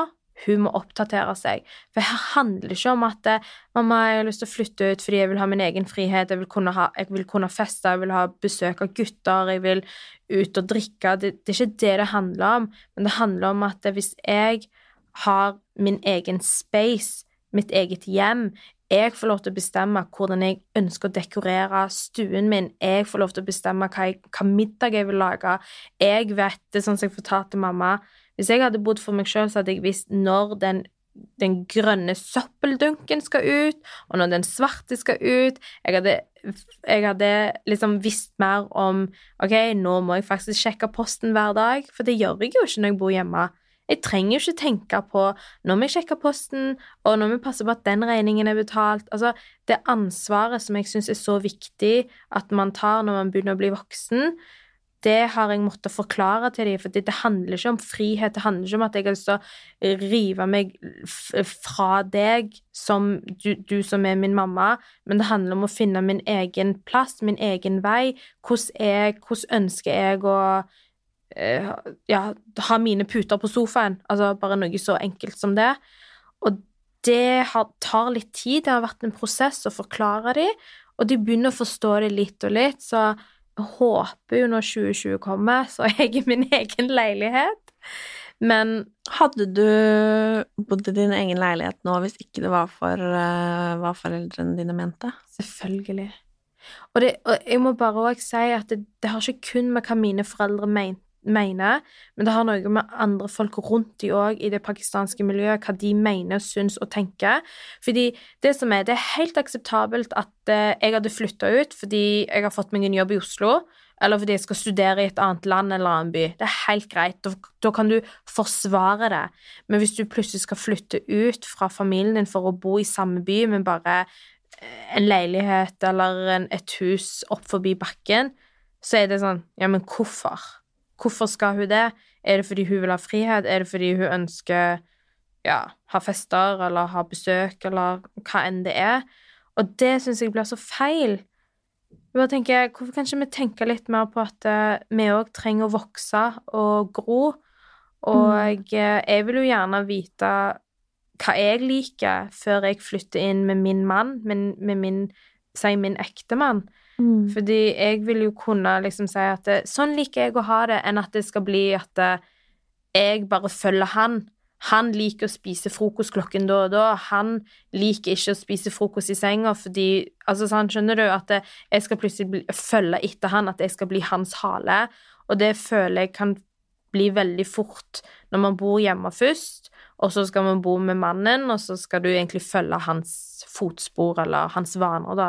Hun må oppdatere seg. For her handler det ikke om at eh, mamma, jeg har lyst til å flytte ut fordi jeg vil ha min egen frihet, jeg vil kunne, ha, jeg vil kunne feste, jeg vil ha besøk av gutter, jeg vil ut og drikke. Det, det er ikke det det handler om, men det handler om at hvis jeg har min egen space, mitt eget hjem, jeg får lov til å bestemme hvordan jeg ønsker å dekorere stuen min. Jeg får lov til å bestemme hva, jeg, hva middag jeg vil lage. Jeg vet det, sånn som jeg fortalte mamma. Hvis jeg hadde bodd for meg sjøl, så hadde jeg visst når den, den grønne søppeldunken skal ut, og når den svarte skal ut. Jeg hadde, jeg hadde liksom visst mer om Ok, nå må jeg faktisk sjekke posten hver dag, for det gjør jeg jo ikke når jeg bor hjemme. Jeg trenger jo ikke tenke på når vi sjekker posten, og når vi passer på at den regningen er betalt. Altså, det ansvaret som jeg syns er så viktig at man tar når man begynner å bli voksen, det har jeg måttet forklare til dem, for det, handler ikke om frihet, det handler ikke om at jeg har lyst til å rive meg fra deg som du, du som er min mamma, men det handler om å finne min egen plass, min egen vei. Hvordan, jeg, hvordan ønsker jeg å ja, ha mine puter på sofaen. Altså bare noe så enkelt som det. Og det har, tar litt tid. Det har vært en prosess å forklare dem, og de begynner å forstå det litt og litt. Så jeg håper jo når 2020 kommer, så er jeg i min egen leilighet. Men Hadde du bodd i din egen leilighet nå hvis ikke det var for uh, hva foreldrene dine mente? Selvfølgelig. Og, det, og jeg må bare òg si at det, det har ikke kun med hva mine foreldre men, mener, men det har noe med andre folk rundt de òg i det pakistanske miljøet, hva de mener, syns og tenker. Fordi det som er, det er helt akseptabelt at eh, jeg hadde flytta ut fordi jeg har fått meg en jobb i Oslo, eller fordi jeg skal studere i et annet land eller annen by. Det er helt greit. Da, da kan du forsvare det. Men hvis du plutselig skal flytte ut fra familien din for å bo i samme by, men bare eh, en leilighet eller en, et hus opp forbi bakken, så er det sånn Ja, men hvorfor? Hvorfor skal hun det? Er det fordi hun vil ha frihet? Er det fordi hun ønsker ja, ha fester eller ha besøk eller hva enn det er? Og det syns jeg blir så feil. Jeg bare tenker, Hvorfor kan ikke vi tenke litt mer på at eh, vi òg trenger å vokse og gro? Og eh, jeg vil jo gjerne vite hva jeg liker, før jeg flytter inn med min mann, men med min, si min ektemann. Fordi jeg vil jo kunne liksom si at det, sånn liker jeg å ha det, enn at det skal bli at det, jeg bare følger han. Han liker å spise frokost klokken da og da. Han liker ikke å spise frokost i senga fordi altså sånn, Skjønner du? At det, jeg skal plutselig bli, følge etter han, at jeg skal bli hans hale. Og det føler jeg kan bli veldig fort når man bor hjemme først, og så skal man bo med mannen, og så skal du egentlig følge hans fotspor eller hans vaner, da.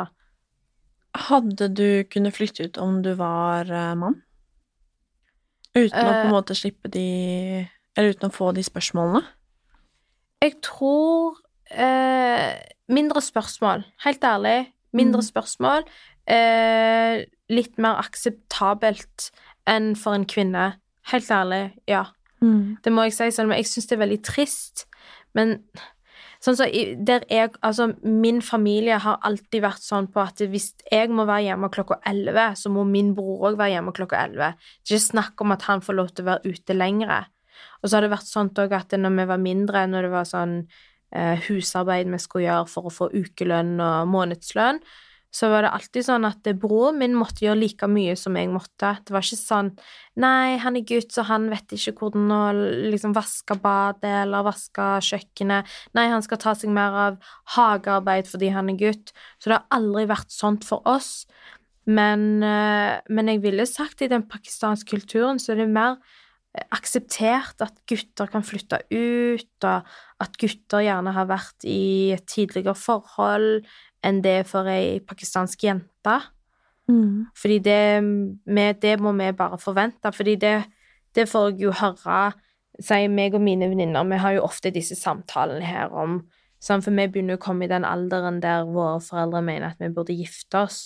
Hadde du kunnet flytte ut om du var eh, mann? Uten å på en Eh. måte slippe de Eller uten å få de spørsmålene? Jeg tror eh, Mindre spørsmål. Helt ærlig. Mindre Mm. spørsmål. Eh, litt mer akseptabelt enn for en kvinne. Helt ærlig, ja. Det må jeg si, selv om jeg syns det er veldig trist. Men sånn så, jeg, altså, min familie har alltid vært sånn på at hvis jeg må være hjemme klokka 11, så må min bror òg være hjemme klokka 11. Det er ikke snakk om at han får lov til å være ute lengre. Og så har det vært sånn òg at når vi var mindre, når det var sånn eh, husarbeid vi skulle gjøre for å få ukelønn og månedslønn, så var det alltid sånn at broren min måtte gjøre like mye som jeg måtte. Det var ikke sånn Nei, han er gutt, så han vet ikke hvordan å liksom vaske badet eller vaske kjøkkenet. Nei, han skal ta seg mer av hagearbeid fordi han er gutt. Så det har aldri vært sånt for oss. Men, eh, men jeg ville sagt i den pakistanske kulturen så er det mer eh, akseptert at gutter kan flytte ut, og at gutter gjerne har vært i tidligere forhold enn det er for ei pakistansk jente. Mm. Fordi det, med, det må vi bare forvente, fordi det, det får jeg jo høre Si meg og mine venninner, vi har jo ofte disse samtalene her om sånn, For vi begynner å komme i den alderen der våre foreldre mener at vi burde gifte oss.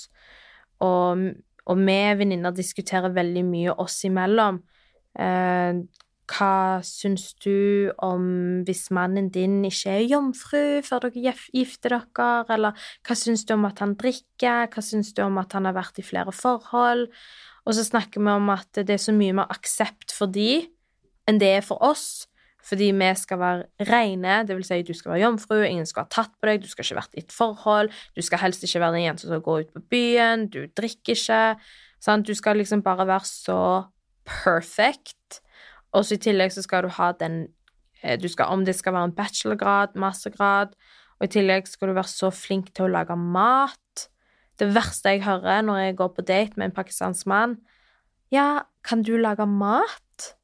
Og, og vi venninner diskuterer veldig mye oss imellom. Eh, hva syns du om hvis mannen din ikke er jomfru før dere gifter dere, eller hva syns du om at han drikker, hva syns du om at han har vært i flere forhold? Og så snakker vi om at det er så mye mer aksept for de enn det er for oss, fordi vi skal være rene, det vil si du skal være jomfru, ingen skal ha tatt på deg, du skal ikke vært i et forhold, du skal helst ikke være den jenta som går ut på byen, du drikker ikke, sant? Du skal liksom bare være så perfect. Og så i tillegg så skal du ha den eh, du skal, Om det skal være en bachelorgrad, mastergrad, og i tillegg skal du være så flink til å lage mat. Det verste jeg hører når jeg går på date med en pakistansk mann, ja, kan du lage mat?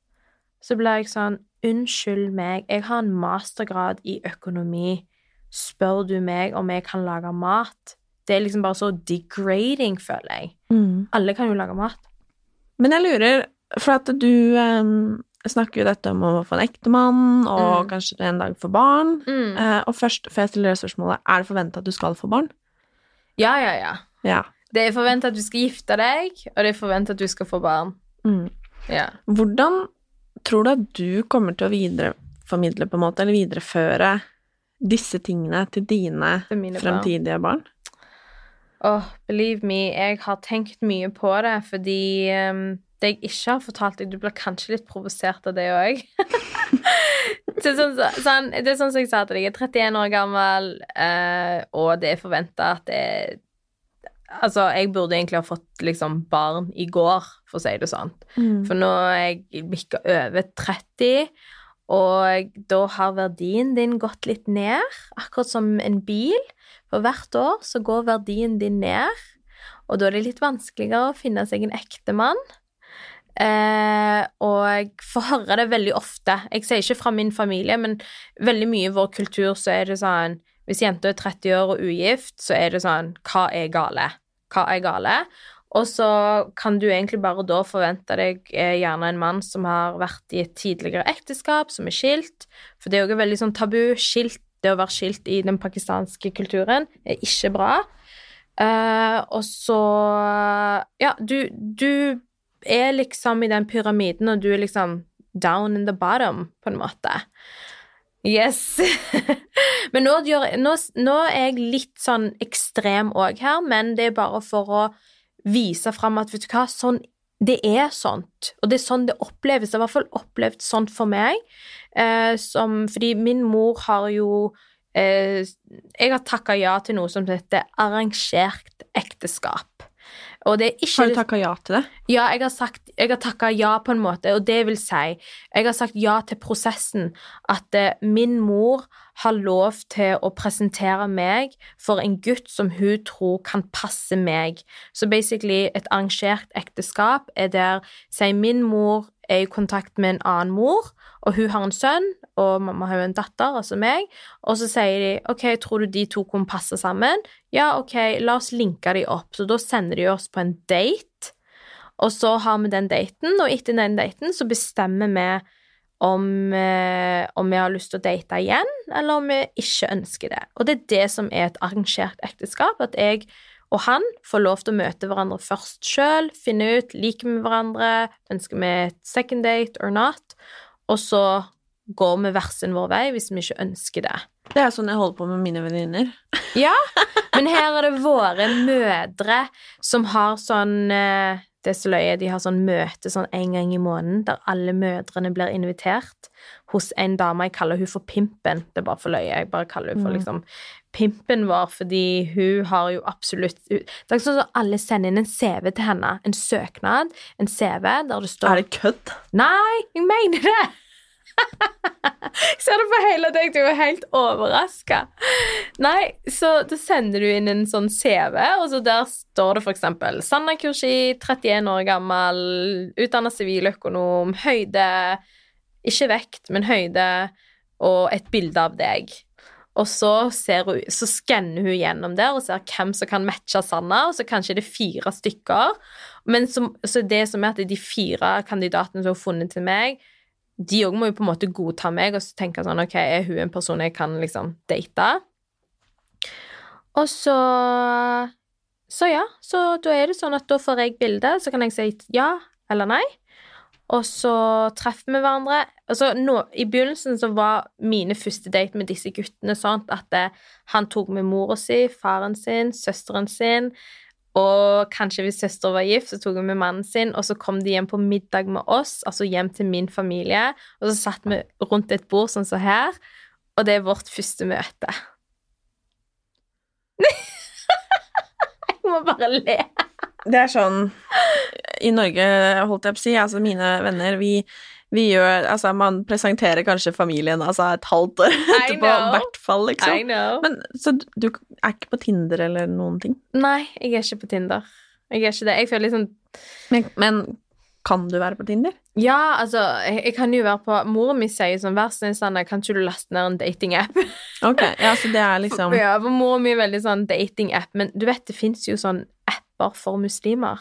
Så blir jeg sånn, unnskyld meg, jeg har en mastergrad i økonomi. Spør du meg om jeg kan lage mat? Det er liksom bare så degrading, føler jeg. Mm. Alle kan jo lage mat. Men jeg lurer, for at du em, snakker jo dette om å få en ektemann, og Mm. kanskje en dag få barn. Mm. Eh, og først, før jeg stiller spørsmålet, er det forventa at du skal få barn? Ja, ja, ja. Ja. Det er forventa at du skal gifte deg, og det er forventa at du skal få barn. Mm. Ja. Hvordan tror du at du kommer til å videreformidle, på en måte, eller videreføre disse tingene til dine fremtidige barn. barn? Åh, believe me, jeg har tenkt mye på det, fordi ehm, det jeg ikke har fortalt deg Du blir kanskje litt provosert av det òg. det, sånn, sånn, det er sånn som jeg sa til deg, jeg er 31 år gammel, eh, og det er forventa at det Altså, jeg burde egentlig ha fått liksom barn i går, for å si det sånn. Mm. For nå er jeg bikka over 30, og da har verdien din gått litt ned, akkurat som en bil. For hvert år så går verdien din ned, og da er det litt vanskeligere å finne seg en ektemann. Eh, og får høre det veldig ofte. Jeg sier ikke fra min familie, men veldig mye i vår kultur så er det sånn Hvis jenta er 30 år og ugift, så er det sånn Hva er gale? Hva er gale? Og så kan du egentlig bare da forvente deg eh, gjerne en mann som har vært i et tidligere ekteskap, som er skilt. For det er jo veldig sånn tabu. Skilt, det å være skilt i den pakistanske kulturen er ikke bra. Eh, og så Ja, du, du er liksom i den pyramiden, og du er liksom down in the bottom, på en måte. Yes. men nå, nå, nå er jeg litt sånn ekstrem òg her, men det er bare for å vise fram at vet du hva, sånn det er sånt, og det er sånn det oppleves. Det er i hvert fall opplevd sånt for meg. Eh, som, fordi min mor har jo eh, Jeg har takka ja til noe som heter arrangert ekteskap. Ikke Har du takka ja til det? ja, jeg har, sagt, jeg har takka ja på en måte, og det vil si Jeg har sagt ja til prosessen. At eh, min mor har lov til å presentere meg for en gutt som hun tror kan passe meg. Så basically, et arrangert ekteskap er der Si min mor er i kontakt med en annen mor, og hun har en sønn, og mamma har jo en datter, altså meg, og så sier de OK, tror du de to kunne passe sammen? Ja, OK, la oss linke de opp. Så da sender de oss på en date, og så har vi den daten, og etter den daten så bestemmer vi om, eh, om vi har lyst til å date igjen, eller om vi ikke ønsker det. Og det er det som er et arrangert ekteskap, at jeg og han får lov til å møte hverandre først sjøl, finne ut liker vi hverandre, ønsker vi et second date or not, og så går vi hver sin vår vei hvis vi ikke ønsker det. Det er sånn jeg holder på med mine venninner. Ja, men her er det våre mødre som har sånn eh, det er så løye. De har sånn møte sånn en gang i måneden der alle mødrene blir invitert hos en dame. Jeg kaller hun for Pimpen. Det er bare for løye. Jeg bare kaller hun for Mm. liksom Pimpen vår, fordi hun har jo absolutt Det er ikke sånn at alle sender inn en CV til henne. En søknad, en CV, der det står Er det kødd? Nei, jeg mener det! Jeg ser det på hele deg, du er helt overraska. Nei, så da sender du inn en sånn CV, og så der står det eksempel Sanna Kursi, 31 år gammel, utdanna siviløkonom, høyde Ikke vekt, men høyde, og et bilde av deg. Og så, hun, så skanner hun gjennom der og ser hvem som kan matche Sanna, og så kanskje det er fire stykker. Men så, så det som er at de fire kandidatene som har funnet til meg, de òg må jo på en måte godta meg og tenke sånn Ok, er hun en person jeg kan liksom date? Og så Så ja, så da er det sånn at da får jeg bildet, så kan jeg si ja eller nei. Og så treffer vi hverandre. Altså, nå, I begynnelsen så var mine første date med disse guttene sånn at det, han tok med mora si, faren sin, søsteren sin, og kanskje hvis søster var gift, så tok hun med mannen sin, og så kom de hjem på middag med oss, altså hjem til min familie, og så satt vi rundt et bord sånn som her, og det er vårt første møte. jeg må bare le. Det er sånn I Norge, holdt jeg på å si, altså mine venner, vi, vi gjør Altså, man presenterer kanskje familien altså et halvt år etterpå, i hvert fall, liksom. Men så du er ikke på Tinder eller noen ting? Nei, jeg er ikke på Tinder. Jeg er ikke det. Jeg føler liksom Men, men kan du være på Tinder? Ja, altså, jeg, jeg kan jo være på Moren min sier sånn Vær så snill, kan ikke du laste ned en datingapp? Ok, ja, så det er liksom Ja, for moren min er veldig sånn datingapp, men du vet, det fins jo sånn apper for muslimer.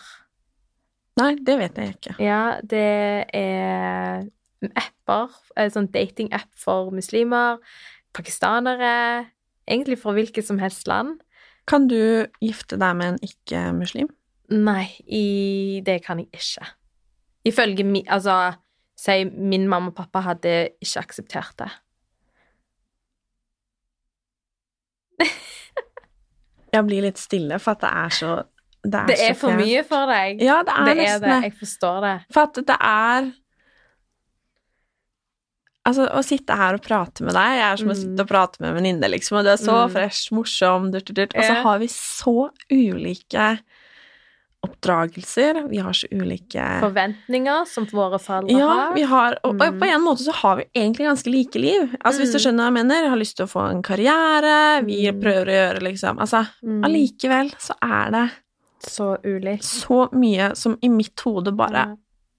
Nei, det vet jeg ikke. Ja, det er apper, en sånn datingapp for muslimer, pakistanere, egentlig fra hvilket som helst land. Kan du gifte deg med en ikke-muslim? Nei, i, det kan jeg ikke. Ifølge mi, altså, si min mamma og pappa hadde ikke akseptert det. Jeg blir litt stille, for at det er så Det er, Det er for mye for deg. Ja, det er det nesten er det. Jeg forstår det. For at det er Altså, å sitte her og prate med deg Jeg er som å Mm. sitte og prate med en venninne, liksom, og du er så Mm. fresh, morsom, durt, durt. Og så har vi så ulike oppdragelser. Vi har så ulike Forventninger som våre foreldre ja, har. vi har, og, og Mm. på en måte så har vi egentlig ganske like liv. Altså Hvis du Mm. skjønner hva jeg mener. Jeg har lyst til å få en karriere, vi Mm. prøver å gjøre liksom Altså, Mm. allikevel så er det Så ulikt. så mye som i mitt hode bare.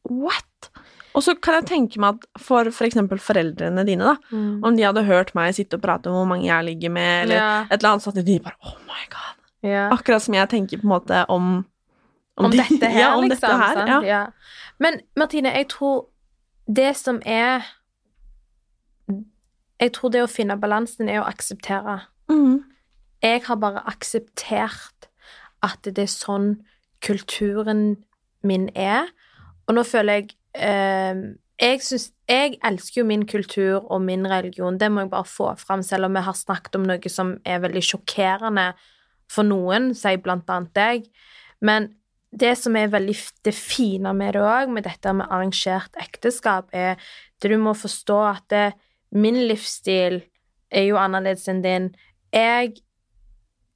What? Og så kan jeg tenke meg at for for eksempel foreldrene dine, da, Mm. om de hadde hørt meg sitte og prate om hvor mange jeg ligger med, eller Ja. et eller annet, så hadde de bare Oh my god. Ja. Akkurat som jeg tenker på en måte om Om de- dette her, ja, om liksom. Dette her, ja. Ja. Men Martine, jeg tror det som er Jeg tror det å finne balansen er å akseptere. Mm. Jeg har bare akseptert at det er sånn kulturen min er. Og nå føler jeg eh, jeg, synes, jeg elsker jo min kultur og min religion, det må jeg bare få fram, selv om vi har snakket om noe som er veldig sjokkerende for noen, sier blant annet deg. Men det som er veldig det fine med det òg, med dette med arrangert ekteskap, er det du må forstå at det, min livsstil er jo annerledes enn din. Jeg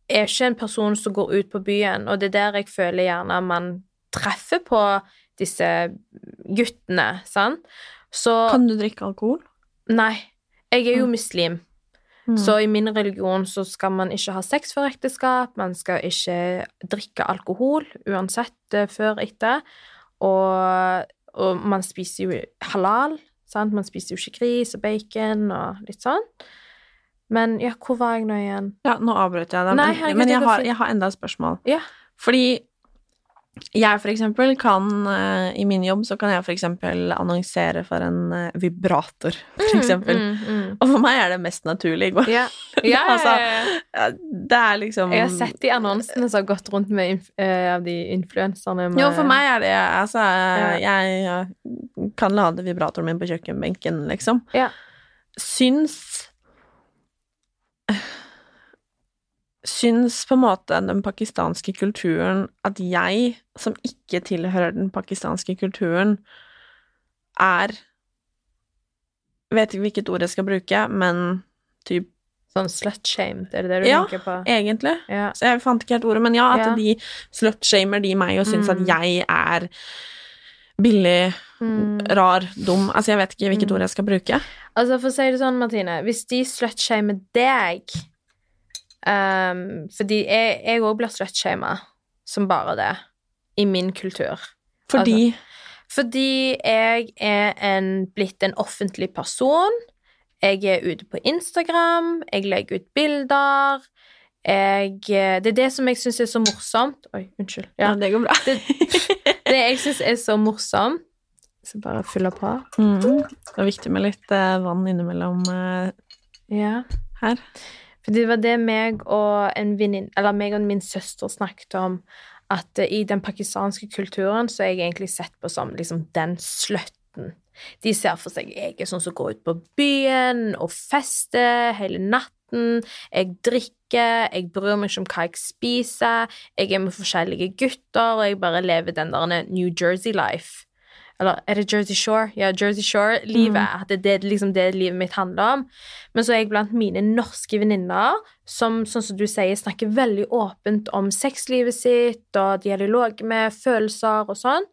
er ikke en person som går ut på byen, og det er der jeg føler gjerne man treffer på disse guttene, sant? Så Kan du drikke alkohol? Nei. Jeg er jo Mm. muslim. Mm. Så i min religion så skal man ikke ha sex før ekteskap, man skal ikke drikke alkohol uansett eh, før etter, og, og man spiser jo halal, sant? Man spiser jo ikke gris og bacon og litt sånn. Men ja, hvor var jeg nå igjen? Ja, nå avbrøt jeg deg, men, men jeg, har, jeg har enda et spørsmål. Ja. Fordi jeg for eksempel kan eh, I min jobb så kan jeg for eksempel annonsere for en eh, vibrator, for eksempel. Mm, mm, Og for meg er det mest naturlig. mm. Ja. Ja, Altså, Det er liksom Jeg har sett de annonsene som har gått rundt med eh, av de influenserne. med- Jo, for meg er det Altså, jeg kan lade vibratoren min på kjøkkenbenken, liksom. Ja. Syns syns på en måte den pakistanske kulturen At jeg, som ikke tilhører den pakistanske kulturen, er Vet ikke hvilket ord jeg skal bruke, men typ Sånn slut-shamed, er det det du Ja, tenker på? egentlig. Ja. Så jeg fant ikke helt ordet, men ja, at Ja. de slut-shamer de meg og syns Mm. at jeg er billig, Mm. rar, dum Altså, jeg vet ikke hvilket ord jeg skal bruke. Altså, for å si det sånn, Martine, hvis de slutshamer deg um, Fordi jeg òg blir slutshama som bare det, i min kultur. Fordi Altså, fordi jeg er en, blitt en offentlig person. Jeg er ute på Instagram, jeg legger ut bilder. Jeg, det er det som jeg syns er så morsomt Oi, unnskyld. Ja, Ja, det går bra. det, det jeg syns er så morsomt Så bare fylle på. Mm. Det er viktig med litt eh, vann innimellom eh, Ja. her. For det var det meg og en venninne, eller meg og min søster snakket om, at eh, i den pakistanske kulturen så er jeg egentlig sett på som liksom den sløtten. De ser for seg jeg er sånn som går ut på byen og fester hele natten. Jeg drikker, jeg bryr meg ikke om hva jeg spiser. Jeg er med forskjellige gutter, og jeg bare lever den der New Jersey life. Eller er det Jersey Shore? Ja, Jersey Shore-livet. At det er det, liksom det livet mitt handler om. Men så er jeg blant mine norske venninner som, sånn som du sier, snakker veldig åpent om sexlivet sitt og dialog med følelser og sånn.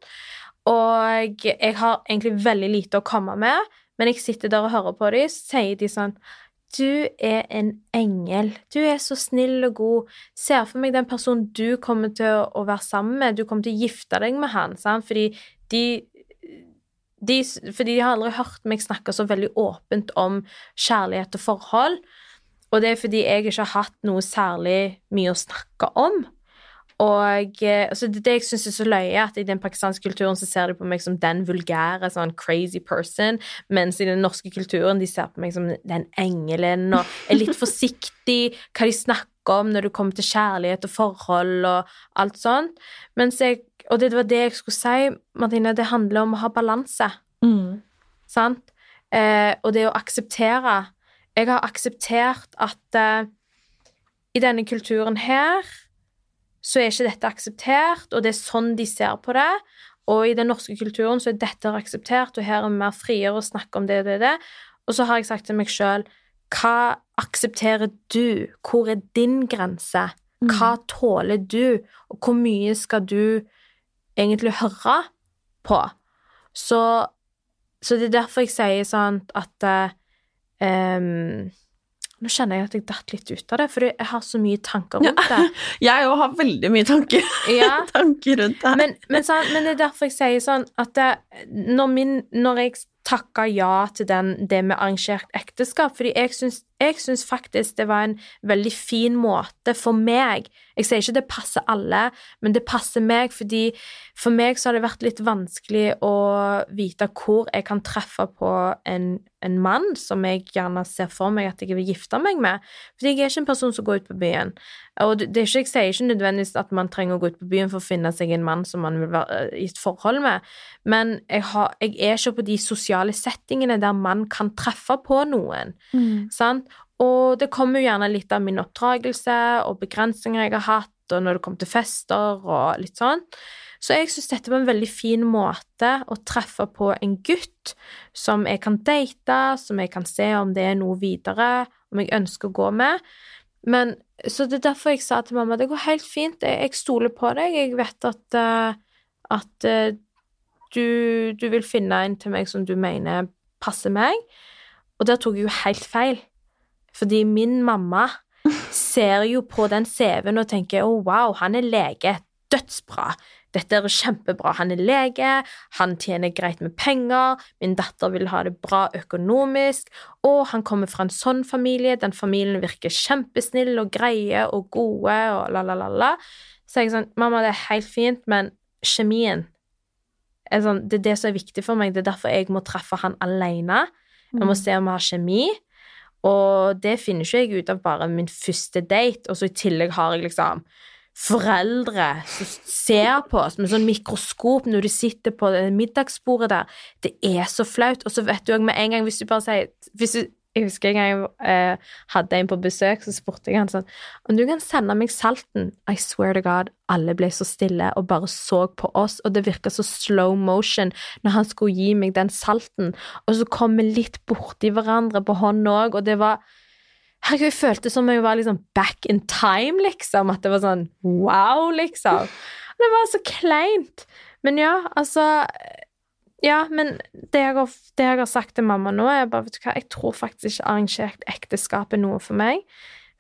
Og jeg har egentlig veldig lite å komme med, men jeg sitter der og hører på dem, så sier de sånn du er en engel. Du er så snill og god. Ser for meg den personen du kommer til å være sammen med. Du kommer til å gifte deg med han, sant? Fordi de, de Fordi de har aldri hørt meg snakke så veldig åpent om kjærlighet og forhold. Og det er fordi jeg ikke har hatt noe særlig mye å snakke om. Og eh, altså det, det jeg syns er så løye, at i den pakistanske kulturen så ser de på meg som den vulgære, sånn crazy person, mens i den norske kulturen de ser på meg som den engelen og er litt forsiktig hva de snakker om når det kommer til kjærlighet og forhold og alt sånt. Mens jeg, og det var det jeg skulle si, Martine, det handler om å ha balanse, Mm. sant? Eh, og det å akseptere. Jeg har akseptert at eh, i denne kulturen her så er ikke dette akseptert, og det er sånn de ser på det. Og i den norske kulturen så er dette akseptert, og her er vi mer friere å snakke om det og det og det. Og så har jeg sagt til meg sjøl hva aksepterer du? Hvor er din grense? Hva tåler du? Og hvor mye skal du egentlig høre på? Så, så det er derfor jeg sier sånn at em, Nå kjenner jeg at jeg datt litt ut av det, for jeg har så mye tanker rundt det. Jeg òg har veldig mye tanker, Ja, tanker rundt det. men, men, så, men det er derfor jeg sier sånn at det, når, min, når jeg takka ja til den, det med arrangert ekteskap, fordi jeg syns, faktisk det var en veldig fin måte for meg Jeg sier ikke det passer alle, men det passer meg fordi for meg så har det vært litt vanskelig å vite hvor jeg kan treffe på en, en mann som jeg gjerne ser for meg at jeg vil gifte meg med. Fordi jeg er ikke en person som går ut på byen. Og det er ikke, jeg sier ikke nødvendigvis at man trenger å gå ut på byen for å finne seg en mann som man vil være i et forhold med, men jeg, har, jeg er ikke på de sosiale settingene der man kan treffe på noen. Sant? Og det kommer jo gjerne litt av min oppdragelse og begrensninger jeg har hatt, og når det kommer til fester og litt sånn. Så jeg syns dette var en veldig fin måte å treffe på en gutt som jeg kan date, som jeg kan se om det er noe videre, om jeg ønsker å gå med. Men, så det er derfor jeg sa til mamma det går helt fint, jeg, jeg stoler på deg, jeg vet at, eh, at eh, du, du vil finne en til meg som du mener passer meg. Og der tok jeg jo helt feil. Fordi min mamma ser jo på den CV-en og tenker å, wow, han er lege. Dødsbra. Dette er kjempebra. Han er lege, han tjener greit med penger, min datter vil ha det bra økonomisk, og han kommer fra en sånn familie, den familien virker kjempesnill og greie og gode og la, la, la, la. Så jeg sånn, mamma, det er helt fint, men kjemien er sånn, det er det som er viktig for meg. Det er derfor jeg må treffe han alene. Jeg må se om vi har kjemi. Og det finner ikke jeg ut av bare min første date, og så i tillegg har jeg liksom foreldre som ser på oss med sånn mikroskop når du sitter på det middagsbordet der. Det er så flaut. Og så vet du òg med en gang, hvis du bare sier hvis du, Jeg husker en gang jeg eh, hadde en på besøk, så spurte jeg han sånn Om du kan sende meg salten? I swear to God, alle ble så stille og bare så på oss, og det virka så slow motion når han skulle gi meg den salten, og så kom vi litt borti hverandre på hånden òg, og det var Herregud, jeg følte som jeg var liksom back in time, liksom. At det var sånn wow, liksom. Det var så kleint. Men ja, altså Ja, men det jeg, har, det jeg har sagt til mamma nå, er bare, vet du hva, jeg tror faktisk ikke arrangert ekteskap er noe for meg.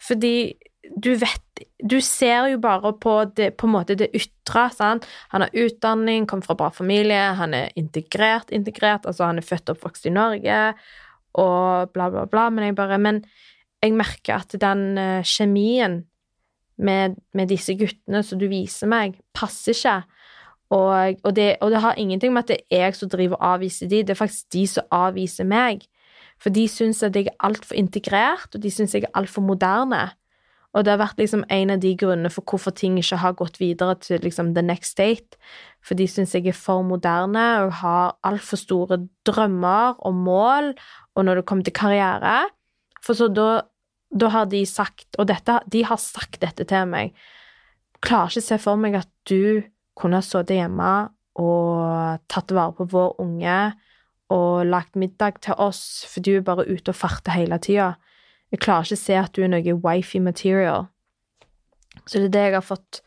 Fordi du vet Du ser jo bare på det, på en måte det ytre. Han har utdanning, kommer fra bra familie, han er integrert, integrert, altså han er født og oppvokst i Norge, og bla, bla, bla. Men jeg bare Men jeg merker at den eh, kjemien med, med disse guttene som du viser meg, passer ikke. Og, og, det, og, det, har ingenting med at det er jeg som driver og avviser de, det er faktisk de som avviser meg. For de syns at jeg er altfor integrert, og de syns jeg er altfor moderne. Og det har vært liksom en av de grunnene for hvorfor ting ikke har gått videre til liksom the next state. For de syns jeg er for moderne og har altfor store drømmer og mål, og når det kommer til karriere For så da, da har de sagt, og dette, de har sagt dette til meg Klarer ikke å se for meg at du kunne ha sittet hjemme og tatt vare på vår unge og lagt middag til oss, for du er bare ute og farter hele tida. Jeg klarer ikke å se at du er noe wifey material. Så det er det jeg har fått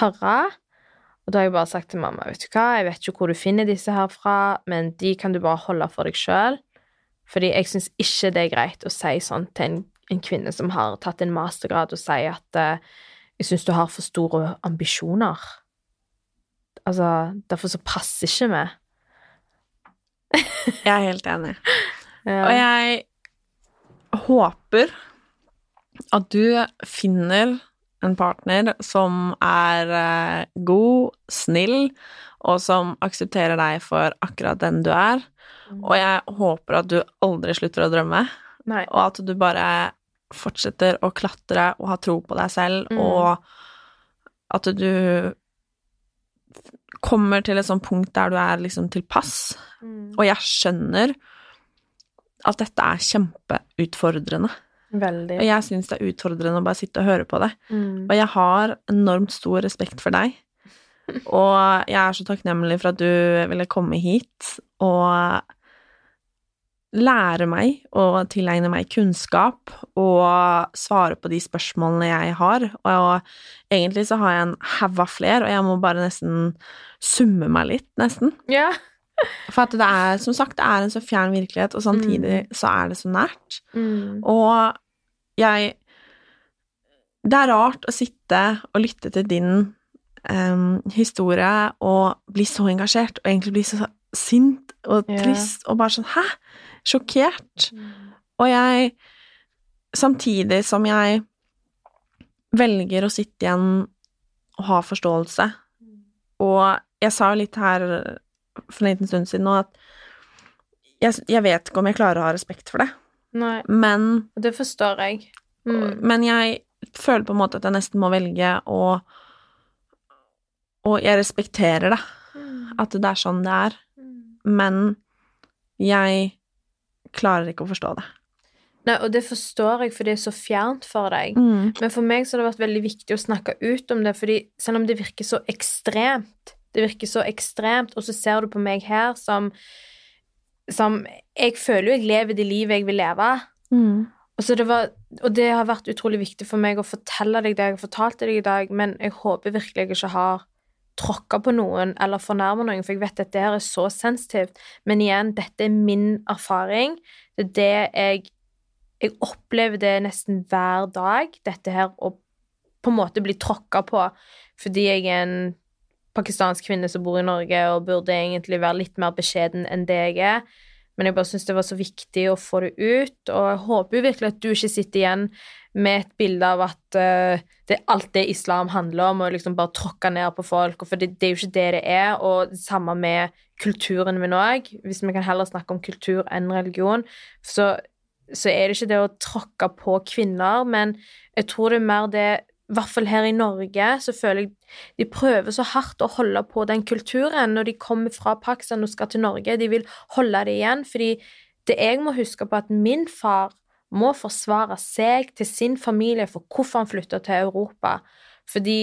høre. Og da har jeg bare sagt til mamma, vet du hva, jeg vet ikke hvor du finner disse her fra, men de kan du bare holde for deg sjøl. Fordi jeg syns ikke det er greit å si sånn til en, en kvinne som har tatt en mastergrad, og si at uh, jeg syns du har for store ambisjoner. Altså, derfor så passer ikke vi. jeg er helt enig. Ja. Og jeg håper at du finner en partner som er uh, god, snill, og som aksepterer deg for akkurat den du er. Mm. Og jeg håper at du aldri slutter å drømme, Nei. og at du bare fortsetter å klatre og ha tro på deg selv, mm. og at du kommer til et sånt punkt der du er liksom tilpass. Mm. Og jeg skjønner at dette er kjempeutfordrende. Veldig. Og jeg syns det er utfordrende å bare sitte og høre på det. Mm. Og jeg har enormt stor respekt for deg. Og jeg er så takknemlig for at du ville komme hit og lære meg og tilegne meg kunnskap og svare på de spørsmålene jeg har. Og egentlig så har jeg en haug av flere, og jeg må bare nesten summe meg litt, nesten. Ja. For at det er, som sagt, det er en så fjern virkelighet, og samtidig mm. så er det så nært. Mm. Og jeg Det er rart å sitte og lytte til din um, historie og bli så engasjert, og egentlig bli så sint og trist, yeah. og bare sånn Hæ? Sjokkert. Og jeg Samtidig som jeg velger å sitte igjen og ha forståelse, og jeg sa jo litt her for en liten stund siden nå at jeg, jeg, vet ikke om jeg klarer å ha respekt for det. Nei. Men Det forstår jeg. Mm. Men jeg føler på en måte at jeg nesten må velge å Og jeg respekterer det. Mm. At det er sånn det er. Mm. Men jeg klarer ikke å forstå det. Nei, og det forstår jeg, for det er så fjernt for deg. Mm. Men for meg så har det vært veldig viktig å snakke ut om det, fordi selv om det virker så ekstremt, det virker så ekstremt, og så ser du på meg her som som Jeg føler jo jeg lever det livet jeg vil leve. Mm. Og, det var, og det har vært utrolig viktig for meg å fortelle deg det jeg har fortalt deg i dag, men jeg håper virkelig jeg ikke har tråkka på noen eller fornærma noen, for jeg vet at dette her er så sensitivt. Men igjen, dette er min erfaring. Det er det jeg Jeg opplever det nesten hver dag, dette her å på en måte bli tråkka på fordi jeg er en pakistansk kvinne som bor i Norge og burde egentlig være litt mer beskjeden enn det jeg er. Men jeg bare syns det var så viktig å få det ut, og jeg håper jo virkelig at du ikke sitter igjen med et bilde av at uh, det er alt det islam handler om, og liksom bare tråkke ned på folk, for det, det, er jo ikke det det er, og det samme med kulturen min òg. Hvis vi kan heller snakke om kultur enn religion, så, så er det ikke det å tråkke på kvinner, men jeg tror det er mer det i hvert fall her i Norge, så føler jeg de prøver så hardt å holde på den kulturen når de kommer fra Pakistan og skal til Norge. De vil holde det igjen, fordi det jeg må huske på, at min far må forsvare seg til sin familie for hvorfor han flytta til Europa. Fordi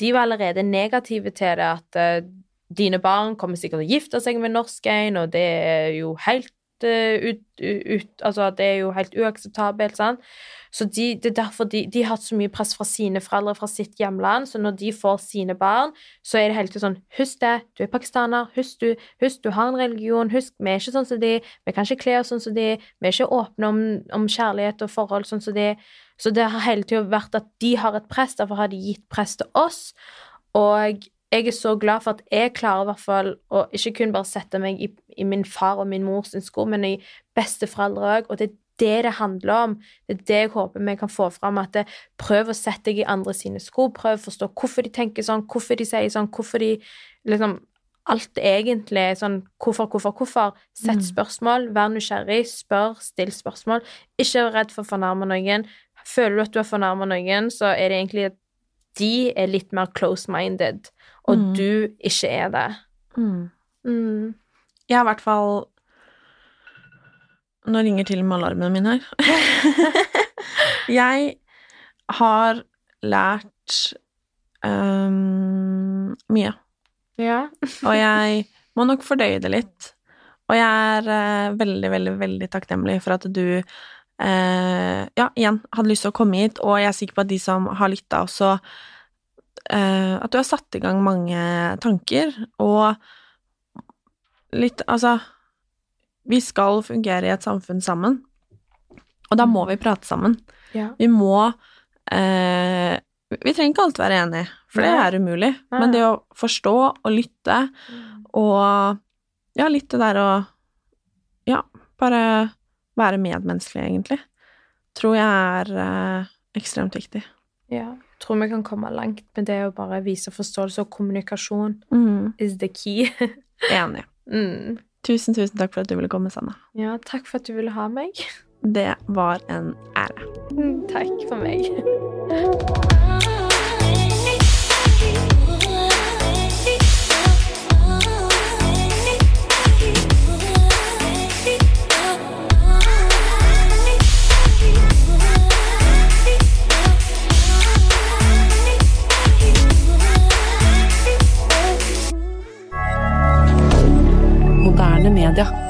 de var allerede negative til det, at eh, dine barn kommer sikkert til å gifte seg med norsk en, og det er jo helt ut, ut, Altså, det er jo helt uakseptabelt, sant. Så de, det er derfor de, de har hatt så mye press fra sine foreldre fra sitt hjemland, så når de får sine barn, så er det hele tiden sånn Husk det, du er pakistaner, husk du, husk du har en religion, husk vi er ikke sånn som de, vi kan ikke kle oss sånn som de, vi er ikke åpne om, om kjærlighet og forhold sånn som de. Så det har hele tiden vært at de har et press, derfor har de gitt press til oss. Og jeg er så glad for at jeg klarer i hvert fall å ikke kun bare sette meg i, i min far og min mors sko, men i besteforeldre òg. Og det er det det handler om. Det er det jeg håper vi kan få fram. At det, prøv å sette deg i andre sine sko. Prøv å forstå hvorfor de tenker sånn, hvorfor de sier sånn, hvorfor de liksom Alt egentlig sånn hvorfor, hvorfor, hvorfor. Sett Mm. spørsmål, vær nysgjerrig, spør, still spørsmål. Ikke vær redd for å fornærme noen. Føler du at du har fornærma noen, så er det egentlig at de er litt mer close-minded, og Mm. du ikke er det. Mm. Mm. Jeg har i hvert fall Nå ringer til og med alarmen min her. jeg har lært um, mye. Ja. Og jeg må nok fordøye det litt. Og jeg er uh, veldig, veldig, veldig takknemlig for at du eh, ja, igjen hadde lyst til å komme hit, og jeg er sikker på at de som har lytta også eh, At du har satt i gang mange tanker, og litt Altså Vi skal fungere i et samfunn sammen, og da må vi prate sammen. Ja. Vi må eh, Vi trenger ikke alltid være enige, for det er umulig. ja. Men det å forstå og lytte, og ja, litt det der å Ja, bare være medmenneskelig, egentlig, tror jeg er eh, ekstremt viktig. ja. Jeg tror vi kan komme langt med det å bare vise forståelse og kommunikasjon Mm, is the key. enig. mm. Tusen, tusen takk for at du ville komme, Sanna. Ja, takk for at du ville ha meg. Det var en ære. Mm, Takk for meg. Iskender.